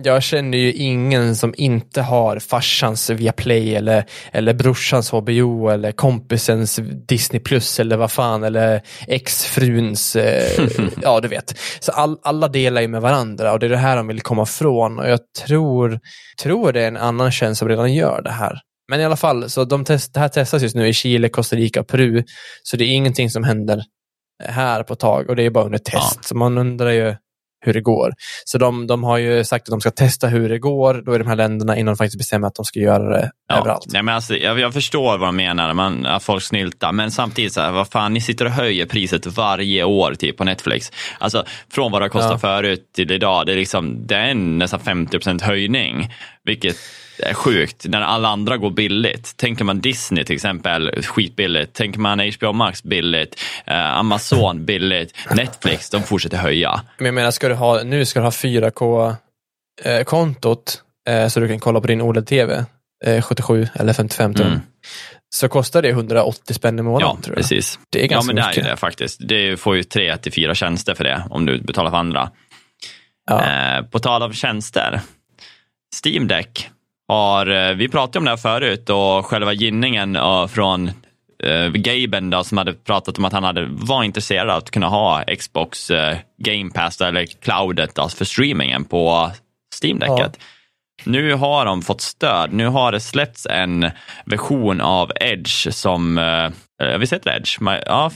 Jag känner ju ingen som inte har farsans Viaplay eller, eller brorsans HBO eller kompisens Disney Plus eller vad fan eller exfruns, eh, <laughs> ja du vet. Så all, alla delar ju med varandra och det är det här de vill komma ifrån och jag tror, tror det är en annan tjänst som redan gör det här. Men i alla fall, så de test, det här testas just nu i Chile, Costa Rica och Peru. Så det är ingenting som händer här på ett tag och det är bara under test. Ja. Så man undrar ju hur det går. Så de, de har ju sagt att de ska testa hur det går då i de här länderna innan de faktiskt bestämmer att de ska göra det Ja. överallt. Nej, men alltså, jag, jag förstår vad de menar, man, att folk snyltar, men samtidigt, så här, vad fan, ni sitter och höjer priset varje år typ, på Netflix. Alltså, från vad det kostade Ja. förut till idag, det är, liksom, det är nästan 50 höjning, vilket är sjukt när alla andra går billigt. Tänker man Disney till exempel, skitbilligt. Tänker man HBO Max billigt. Eh, Amazon <laughs> billigt. Netflix, de fortsätter höja. Men jag menar, ska du ha, nu ska du ha 4K-kontot eh, så du kan kolla på din OLED-TV, eh, 77 eller 55 tum. Mm. Så kostar det 180 spänn i månaden. Ja, tror jag. precis. Det är Ja, ganska men det är mycket. ju det faktiskt. Det får ju tre till fyra tjänster för det om du betalar för andra. Ja. Eh, på tal om tjänster. Steam Deck har, eh, vi pratade om det här förut och själva ginningen eh, från eh, Gaben då, som hade pratat om att han hade, var intresserad av att kunna ha Xbox Game Pass eller cloudet då, för streamingen på Steam Decket. Nu har de fått stöd. Nu har det släppts en version av Edge som, eh, eh, vi heter Edge? Ma- Ja,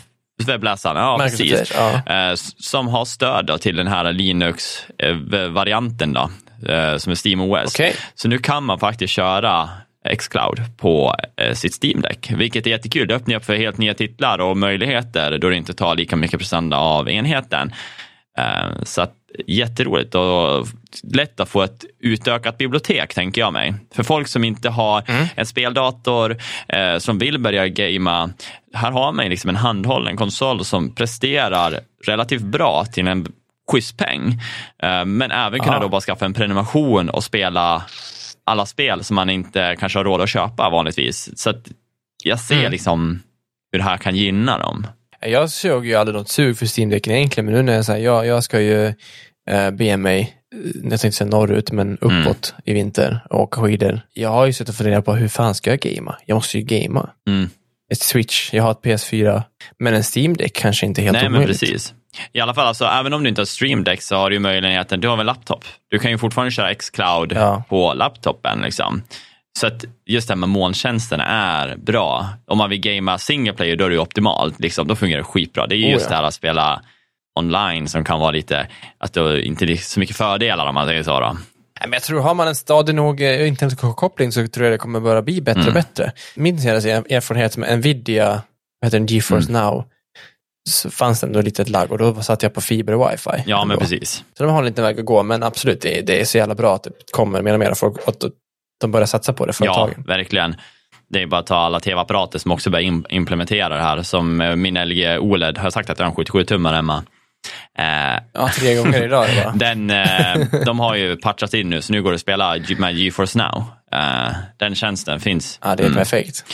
webbläsaren. Ja, Microsoft precis. Edge, ja. Som har stöd till den här Linux-varianten då, eh, som är SteamOS. Okej. Så nu kan man faktiskt köra Xcloud på eh, sitt Steam Deck, vilket är jättekul. Det öppnar upp för helt nya titlar och möjligheter då det inte tar lika mycket prestanda av enheten. Eh, så att, jätteroligt och lätt att få ett utökat bibliotek tänker jag mig. För folk som inte har mm. en speldator, eh, som vill börja gamea, här har man liksom en handhållen konsol som presterar relativt bra till en schysst peng. Eh, men även kunna då bara skaffa en prenumeration och spela alla spel som man inte kanske har råd att köpa vanligtvis. Så jag ser mm. liksom hur det här kan gynna dem. Jag såg ju aldrig något sug för Steam Decken egentligen, men nu när jag säger jag, jag ska ju eh, be mig, eh, jag tänkte säga norrut, men uppåt mm. i vinter och åka skidor. Jag har ju suttit och funderat på hur fan ska jag gamea? Jag måste ju gamea. Mm. Ett switch, jag har ett PS4, men en Steam Deck kanske inte är helt Nej, omöjligt. men precis. I alla fall, alltså, även om du inte har Stream Deck så har du ju möjligheten, du har väl laptop? Du kan ju fortfarande köra X-Cloud ja. på laptopen. Liksom. Så att just det här med molntjänsten är bra. Om man vill gamea single player då är det optimalt. Liksom, då fungerar det skitbra. Det är just oh, ja. det här att spela online som kan vara lite, att det inte är så mycket fördelar om man säger så. Då. Men jag tror har man en stadig nog eh, internetkoppling så tror jag det kommer börja bli bättre mm. och bättre. Min senaste erfarenhet med Nvidia, vad heter den, GeForce mm. Now, så fanns det ändå lite lagg och då satt jag på fiber och wifi. Ja, men precis. Så de har en liten väg att gå, men absolut, det är, det är så jävla bra att det kommer mer och mer folk, att de börjar satsa på det, företagen. Ja, verkligen. Det är bara att ta alla tv-apparater som också börjar implementera det här. Som eh, min LG OLED har sagt att jag har en 77-tummare hemma. Eh, ja, tre gånger idag. <laughs> den, eh, de har ju patchat in nu, så nu går det att spela med GeForce Now. Eh, den tjänsten finns. Ja, det är mm. perfekt.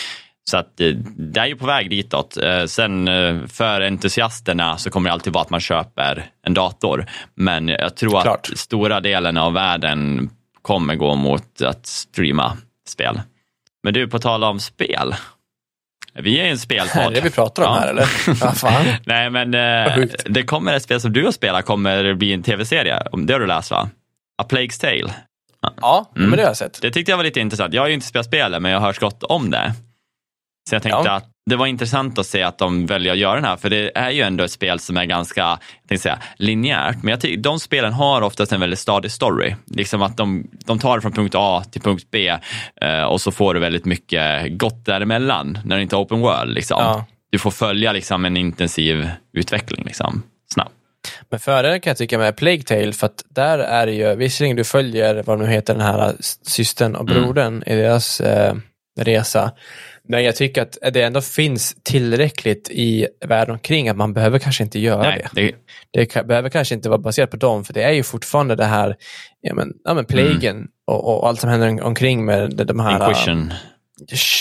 Så att eh, det är ju på väg ditåt. Eh, sen för entusiasterna så kommer det alltid vara att man köper en dator. Men jag tror Klart. att stora delen av världen kommer gå mot att streama spel. Men du, på tal om spel. Vi är en spelpodd. Är det vi pratar om ja. här eller? Ja, fan. <laughs> Nej, men eh, det kommer ett spel som du har spelat kommer bli en tv-serie. Det har du läst va? A Plague's Tale. Ja, mm. men det har jag sett. Det tyckte jag var lite intressant. Jag har ju inte spelat spelet, men jag har hört gott om det. Så jag tänkte ja. att det var intressant att se att de väljer att göra den här, för det är ju ändå ett spel som är ganska jag säga, linjärt. Men jag tycker de spelen har oftast en väldigt stadig story. Liksom att de, de tar det från punkt A till punkt B eh, och så får du väldigt mycket gott däremellan när det inte är open world. Liksom. Ja. Du får följa liksom, en intensiv utveckling liksom, snabbt. Men fördelen kan jag tycka med Plague Tale, för att där är det ju, visserligen du följer vad nu heter den här systern och mm. brodern mm. i deras eh, resa, men jag tycker att det ändå finns tillräckligt i världen omkring att man behöver kanske inte göra Nej, det. det. Det behöver kanske inte vara baserat på dem, för det är ju fortfarande det här, ja men, ja, men plagen mm. och, och, allt som händer omkring med de här Inquisition.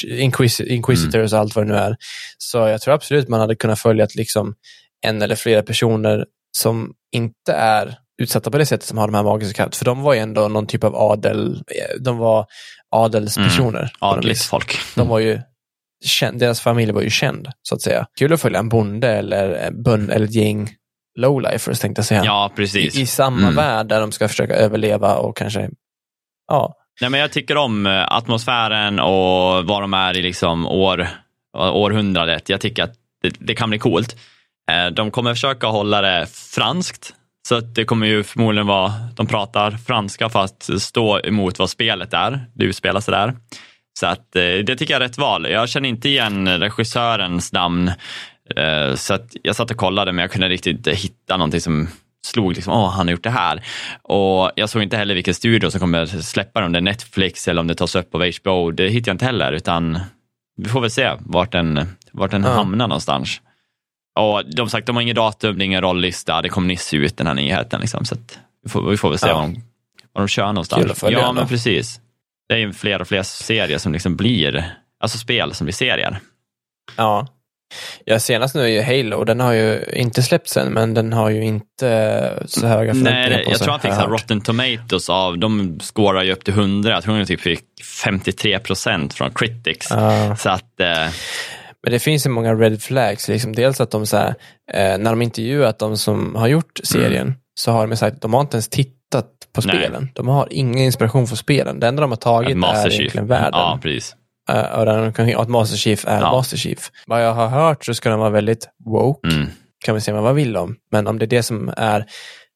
Inquis Inquisitors och allt vad det nu är. Så jag tror absolut man hade kunnat följa liksom en eller flera personer som inte är utsatta på det sättet som har de här magiska krafterna. För de var ju ändå någon typ av adel, de var adelspersoner. Mm. Adligt folk. De var ju känd, deras familj var ju känd, så att säga. Kul att följa en bonde eller, bön, eller ett gäng lowlifers tänkte jag säga. Ja, precis. I, i samma mm. värld där de ska försöka överleva och kanske, ja. Nej, men jag tycker om eh, atmosfären och vad de är i liksom år, århundradet. Jag tycker att det, det kan bli coolt. Eh, de kommer försöka hålla det franskt, så det kommer ju förmodligen vara, de pratar franska för att stå emot vad spelet är. Det utspelar sig där. Så att, eh, det tycker jag är rätt val. Jag känner inte igen regissörens namn. Eh, så att jag satt och kollade men jag kunde riktigt inte hitta någonting som slog liksom, åh, han har gjort det här. Och jag såg inte heller vilken studio som kommer släppa det, om det är Netflix eller om det tas upp av HBO. Det hittar jag inte heller, utan vi får väl se vart den, vart den ja. hamnar någonstans. Och de sagt, de har ingen datum, det är ingen rollista, det kommer nyss ut den här nyheten. Liksom, så vi, får, vi får väl se ja. vad, de, vad de kör någonstans. Ja, men precis det är ju fler och fler serier som liksom blir, alltså spel som blir serier. Ja. Ja, senast nu är ju Halo, den har ju inte släppts än, men den har ju inte så höga förväntningar Nej, på sig. Jag tror han fick Rotten Tomatoes av, de skårar ju upp till 100, jag tror han typ fick 53 procent från Critics. Ja. Så att... Eh... Men det finns ju många red flags, liksom. dels att de så här, eh, när de intervjuat de som har gjort serien, mm. så har de sagt att de har inte ens tittat på spelen. Nej. De har ingen inspiration för spelen. Det enda de har tagit är egentligen världen. Ja, precis. Uh, och att Master Chief är ja. Master Chief. Vad jag har hört så ska de vara väldigt woke. Mm. Kan vi se vad vill de. Men om det är det som är,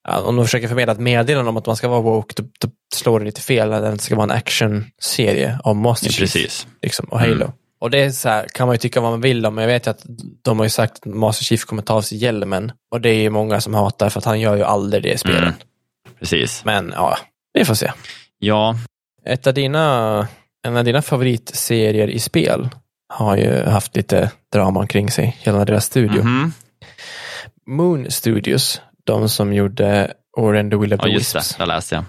om de försöker förmedla ett meddelande om att man ska vara woke, då, då slår det lite fel. Det ska vara en actionserie om Master Chief Precis. Liksom, och Halo. Mm. Och det är så här, kan man ju tycka vad man vill om, men jag vet att de har ju sagt att Master Chief kommer ta av sig hjälmen. Och det är ju många som hatar för att han gör ju aldrig det i spelen. Mm. Precis. Men ja, vi får se. Ja, Ett av dina, en av dina favoritserier i spel har ju haft lite drama kring sig, hela deras studio. mhm. Moon Studios, de som gjorde Ori and the Will of ja the just Wisps. det. Läste jag.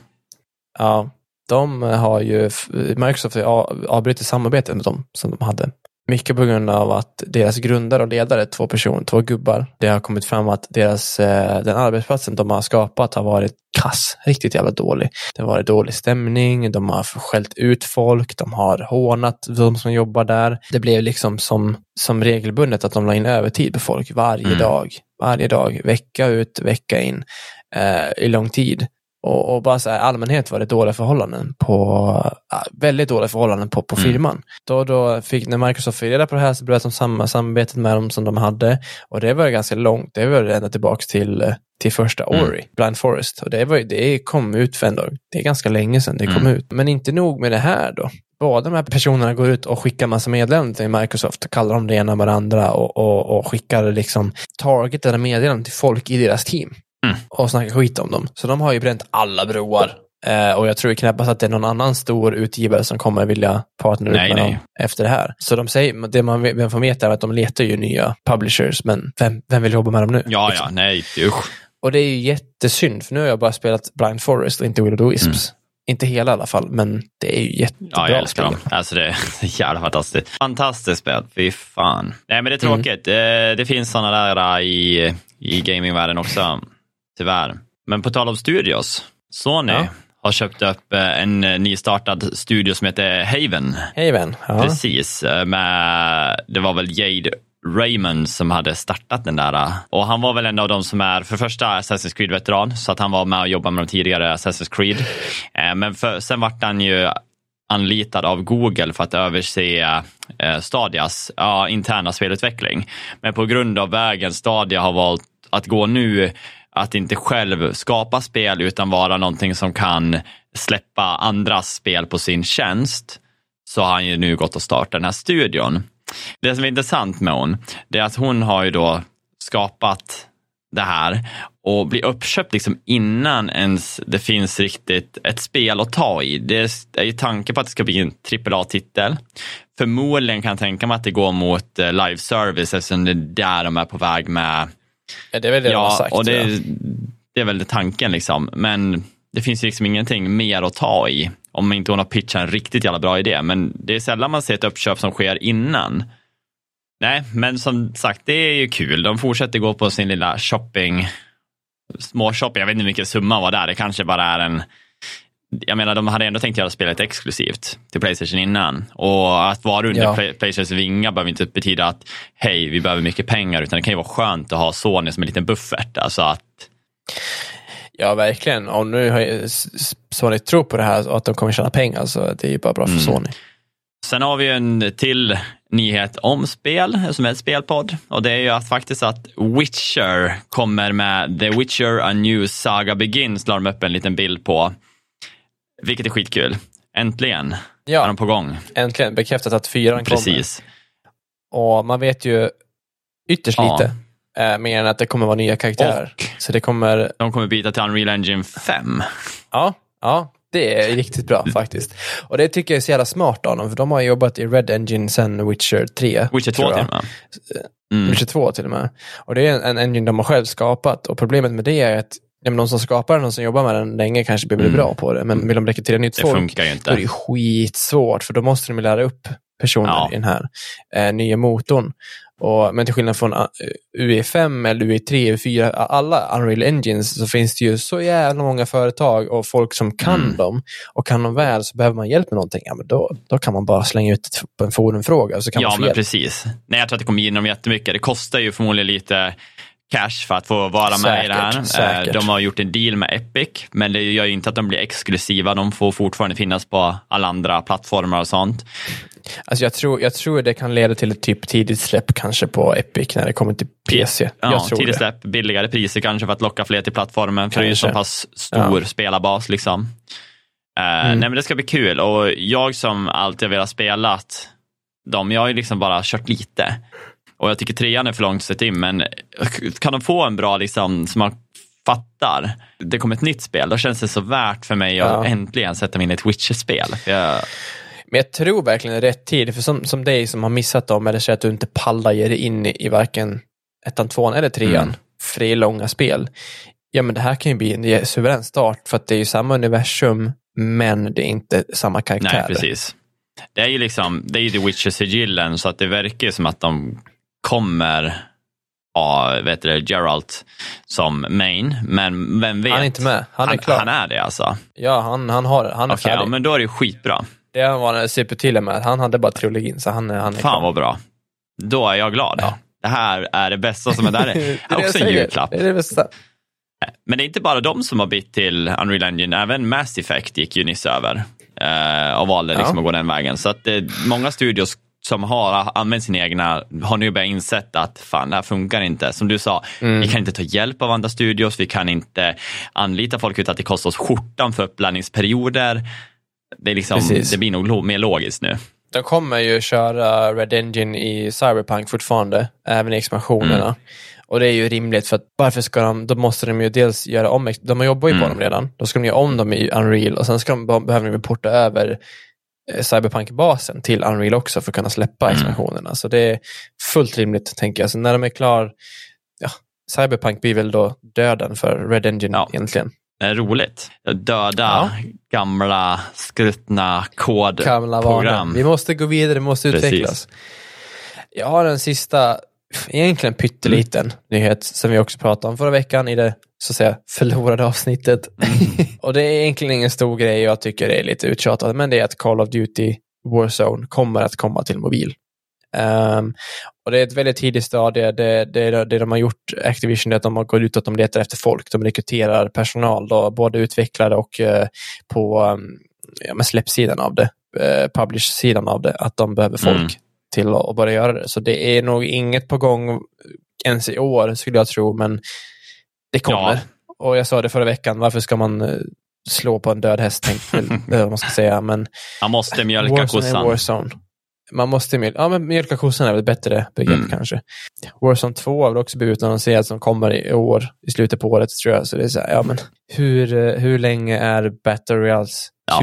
Ja, de har ju, Microsoft har avbrutit samarbetet med dem som de hade. Mycket på grund av att deras grundare och ledare, två personer, två gubbar, det har kommit fram att deras, eh, den arbetsplatsen de har skapat har varit kass, riktigt jävla dålig. Det har varit dålig stämning, de har skällt ut folk, de har hånat de som jobbar där. Det blev liksom som, som regelbundet att de la in övertid på folk varje Mm. dag, varje dag, vecka ut, vecka in, eh, i lång tid. Och, och bara så här, allmänhet var det dåliga förhållanden på, väldigt dåliga förhållanden på, på Mm. firman. Då, då fick, när Microsoft fick reda på det här så bröt de samma samarbetet med dem som de hade. Och det var ganska långt, det var ända tillbaka till, till första Mm. Ori, Blind Forest. Och det, var, det kom ut för ändå, det är ganska länge sedan det kom Mm. ut. Men inte nog med det här då. Båda de här personerna går ut och skickar massa meddelanden till Microsoft och kallar dem det ena med det andra och, och, och skickar liksom targetade meddelanden till folk i deras team Mm. och snackar skit om dem. Så de har ju bränt alla broar. Eh, och jag tror knappast att det är någon annan stor utgivare som kommer vilja partnera Nej, med nej. dem efter det här. Så de säger, det man vem får veta är att de letar ju nya publishers, men vem, vem vill jobba med dem nu? Ja, Liksom. ja, nej, usch. Och det är ju jättesynd, för nu har jag bara spelat Blind Forest och inte Will of the Wisps. Inte hela i alla fall, men det är ju jättebra Mm. Ja, jag älskar dem. Alltså det är <laughs> jävla fantastiskt. Fantastiskt spel, fy fan. Nej, men det är Mm. tråkigt. Eh, Det finns sådana där i, i gamingvärlden också, tyvärr. Men på tal om studios, Sony Ja. har köpt upp eh, en nystartad studio som heter Haven. Hej vän. Ja. Precis, eh, med, det var väl Jade Raymond som hade startat den där. Och han var väl en av de som är, för första, Assassin's Creed-veteran, så att han var med och jobbade med de tidigare Assassin's Creed. Eh, Men för, sen vart han ju anlitad av Google för att överse eh, Stadias ja, interna spelutveckling. Men på grund av vägen Stadia har valt att gå nu, att inte själv skapa spel utan vara någonting som kan släppa andras spel på sin tjänst, så har han ju nu gått och startat den här studion. Det som är intressant med hon, det är att hon har ju då skapat det här och blir uppköpt liksom innan ens det finns riktigt ett spel att ta i. Det är ju tanken på att det ska bli en AAA-titel. Förmodligen kan jag tänka mig att det går mot eh, live service eftersom det är där de är på väg med Ja, det är väl det de har Ja, sagt. och det, ja. är- det är väl tanken liksom. Men det finns ju liksom ingenting mer att ta i om inte hon har pitchat en riktigt jävla bra idé. Men det är sällan man ser ett uppköp som sker innan. Nej, men som sagt, det är ju kul. De fortsätter gå på sin lilla shopping, småshopping. Jag vet inte hur mycket summan var där. Det kanske bara är en jag menar, de hade ändå tänkt göra spelet exklusivt till Playstation innan. Och att vara under Ja. Play- Playstations vingar behöver inte betyda att hej, vi behöver mycket pengar, utan det kan ju vara skönt att ha Sony som en liten buffert. Alltså att, Ja, verkligen. Och nu har Sony tror på det här och att de kommer tjäna pengar, så det är ju bara bra för Mm. Sony. Sen har vi en till nyhet om spel, som är ett spelpodd. Och det är ju att faktiskt att Witcher kommer med The Witcher A New Saga Begins, la de upp en liten bild på. Vilket är skitkul. Äntligen är Ja, de på gång. äntligen bekräftat att fyran Precis. kommer. Och man vet ju ytterst Ja. lite, eh, mer än att det kommer vara nya karaktärer. Och Så det kommer, de kommer byta till Unreal Engine 5. ja, ja, det är riktigt bra faktiskt. Och det tycker jag är så jävla smart av dem, för de har jobbat i Red Engine sen Witcher 3. Witcher 2 tror till och med. Mm. Witcher 2 till och med. Och det är en, en engine de har själv skapat. Och problemet med det är att ja, men de som skapar den och som jobbar med den länge kanske blir Mm. bra på det. Men vill de rekrytera nytt Det folk, funkar ju då är det inte. skitsvårt. För då måste de lära upp personer Ja. i den här eh, nya motorn. Och, men till skillnad från uh, UE5 eller UE3, UE4, alla Unreal Engines så finns det ju så jävla många företag och folk som kan Mm. dem. Och kan de väl så behöver man hjälp med någonting, ja, men då, då kan man bara slänga ut på en forumfråga så kan Ja, man men precis. Nej, jag tror att det kommer ge dem jättemycket. Det kostar ju förmodligen lite cash för att få vara med i det här. Säkert, säkert. Eh, De har gjort en deal med Epic, men det gör ju inte att de blir exklusiva. De får fortfarande finnas på alla andra plattformar och sånt. Alltså jag, tror, jag tror det kan leda till ett typ tidigt släpp kanske på Epic när det kommer till PC. Ja, tidigt det. släpp, billigare priser kanske för att locka fler till plattformen, för det är ju så pass stor Ja. spelarbas. Liksom. Eh, Mm. Nej, men det ska bli kul och jag som alltid har velat spela dem. Jag har ju liksom bara kört lite. Och jag tycker trean är för långt sett in, men kan de få en bra, liksom, som man fattar, det kommer ett nytt spel, då känns det så värt för mig att Ja. äntligen sätta mig in i ett Witcher-spel. Jag, Men jag tror verkligen det är rätt tid, för som, som dig som har missat dem, eller säger att du inte pallar ge dig in i, i varken ettan, tvåan eller trean, Mm. för det är långa spel. Ja, men det här kan ju bli en suverän start, för att det är ju samma universum, men det är inte samma karaktär. nej, precis. Det är ju liksom, det är ju The Witcher-sigillen, så att det verkar som att de kommer ha, vet du, det, Geralt som main, men vem vet? Han är inte med, han är han, klar. han är det alltså? Ja, han, han har han är Okej, färdig. ja, men då är det skitbra. Det var han supertydlig med, han hade bara trilogin, så han, han är Fan klar. vad bra. Då är jag glad. Ja. Det här är det bästa som är där. <laughs> det är det också en julklapp. Det är det bästa. Men det är inte bara de som har bytt till Unreal Engine, även Mass Effect gick ju nyss över eh, och valde liksom Ja. att gå den vägen. Så att eh, många studios som har använt sina egna har nu börjat insett att fan, det här funkar inte. Som du sa, Mm. vi kan inte ta hjälp av andra studios, vi kan inte anlita folk utan att det kostar oss skjortan för uppladdningsperioder. Det, är liksom, Precis. det blir nog mer logiskt nu. De kommer ju köra Red Engine i Cyberpunk fortfarande, även i expansionerna. Mm. Och det är ju rimligt för att varför ska de, då måste de ju dels göra om, de jobbar ju på Mm. dem redan, då ska de göra om dem i Unreal och sen ska de, behöver de ju porta över Cyberpunk-basen till Unreal också för att kunna släppa Mm. expansionerna. Så det är fullt rimligt, tänker jag. Så när de är klar, ja, Cyberpunk blir väl då döden för Red Engine Ja. egentligen. Det roligt. Döda Ja. gamla skruttna kodprogram. Vi måste gå vidare, vi måste Precis. utvecklas. Jag har en sista, egentligen pytteliten nyhet som vi också pratade om förra veckan i det så att säga förlorade avsnittet. <laughs> och det är egentligen ingen stor grej, jag tycker det är lite uttjatat, men det är att Call of Duty Warzone kommer att komma till mobil. Ehm, och det är ett väldigt tidigt stadie. Det, det, det de har gjort, Activision, är att de har gått ut att de letar efter folk. De rekryterar personal, då, både utvecklare och eh, på um, ja, släppsidan av det, eh, publish-sidan av det, att de behöver folk Mm. Till att, börja göra det. Så det är nog inget på gång ens i år, skulle jag tro, men det kommer. Ja. Och jag sa det förra veckan, varför ska man eh, slå på en död häst, tänkte <laughs> vad man ska säga, men Man måste mjölka Warzone kossan. Warzone. Man måste mjölka, ja men mjölka kossan är väl ett bättre begrepp Mm. kanske. Warzone 2 har väl också blivit utannonserat som kommer i år, i slutet på året tror jag. Så det är så här, ja men hur, eh, hur länge är Battle Royals Ja.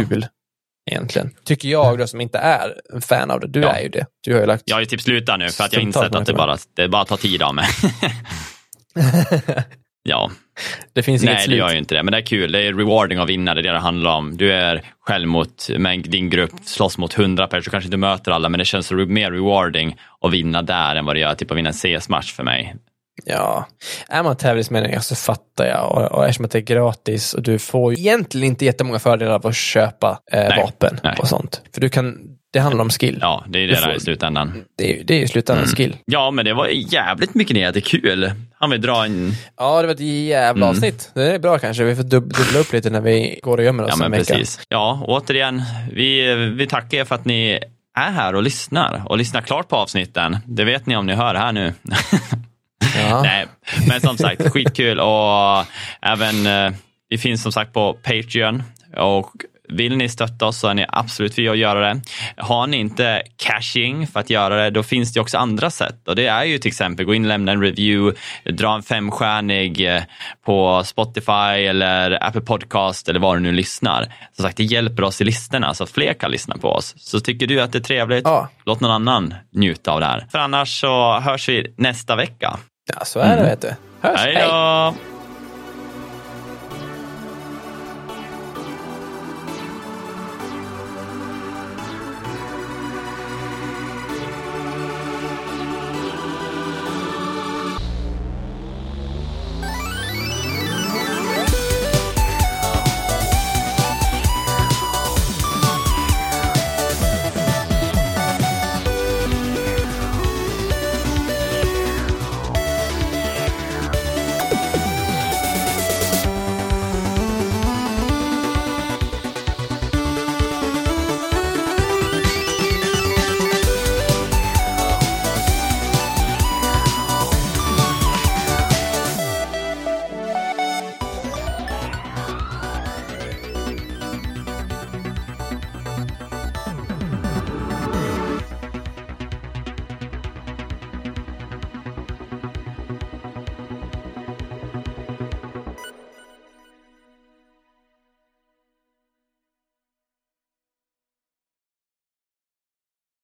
Egentligen? Tycker jag då som inte är en fan av det. Du Ja. är ju det. Du har ju lagt... Jag har ju typ slutat nu för att jag har insett att det bara, det bara tar tid av mig. <laughs> ja, det finns inget nej det slut. gör ju inte det. Men det är kul. Det är rewarding att vinna, det är det det handlar om. Du är själv mot, med din grupp, slåss mot hundra personer, du kanske inte möter alla, men det känns mer rewarding att vinna där än vad det gör typ att vinna en CS-match för mig. Ja, är man tävlingsmänniska så fattar jag. Och, och eftersom att det är gratis och du får egentligen inte jättemånga fördelar av att köpa eh, Nej, vapen nej. och sånt. För du kan, det handlar om skill. Ja, det är det får- där i slutändan. Det, är, det är ju i slutändan Mm. skill. Ja, men det var jävligt mycket ner. Det är kul. Han vill dra en... Ja, det var ett jävla Mm. avsnitt. Det är bra kanske. Vi får dub- dubbla upp lite när vi går och gömmer oss Ja, men en vecka. precis. Ja, återigen, vi, vi tackar er för att ni är här och lyssnar och lyssnar klart på avsnitten. Det vet ni om ni hör här nu. <laughs> Ja. Nej, men som sagt, skitkul och även, eh, vi finns som sagt på Patreon och vill ni stötta oss så är ni absolut fria att göra det. Har ni inte cashing för att göra det, då finns det också andra sätt. Och det är ju till exempel gå in och lämna en review, dra en femstjärnig eh, på Spotify eller Apple Podcast eller var du nu lyssnar. Som sagt, det hjälper oss i listorna så att fler kan lyssna på oss. Så tycker du att det är trevligt, Ja. låt någon annan njuta av det här. För annars så hörs vi nästa vecka. Ja, så är det vet du. Hörs. Hej då!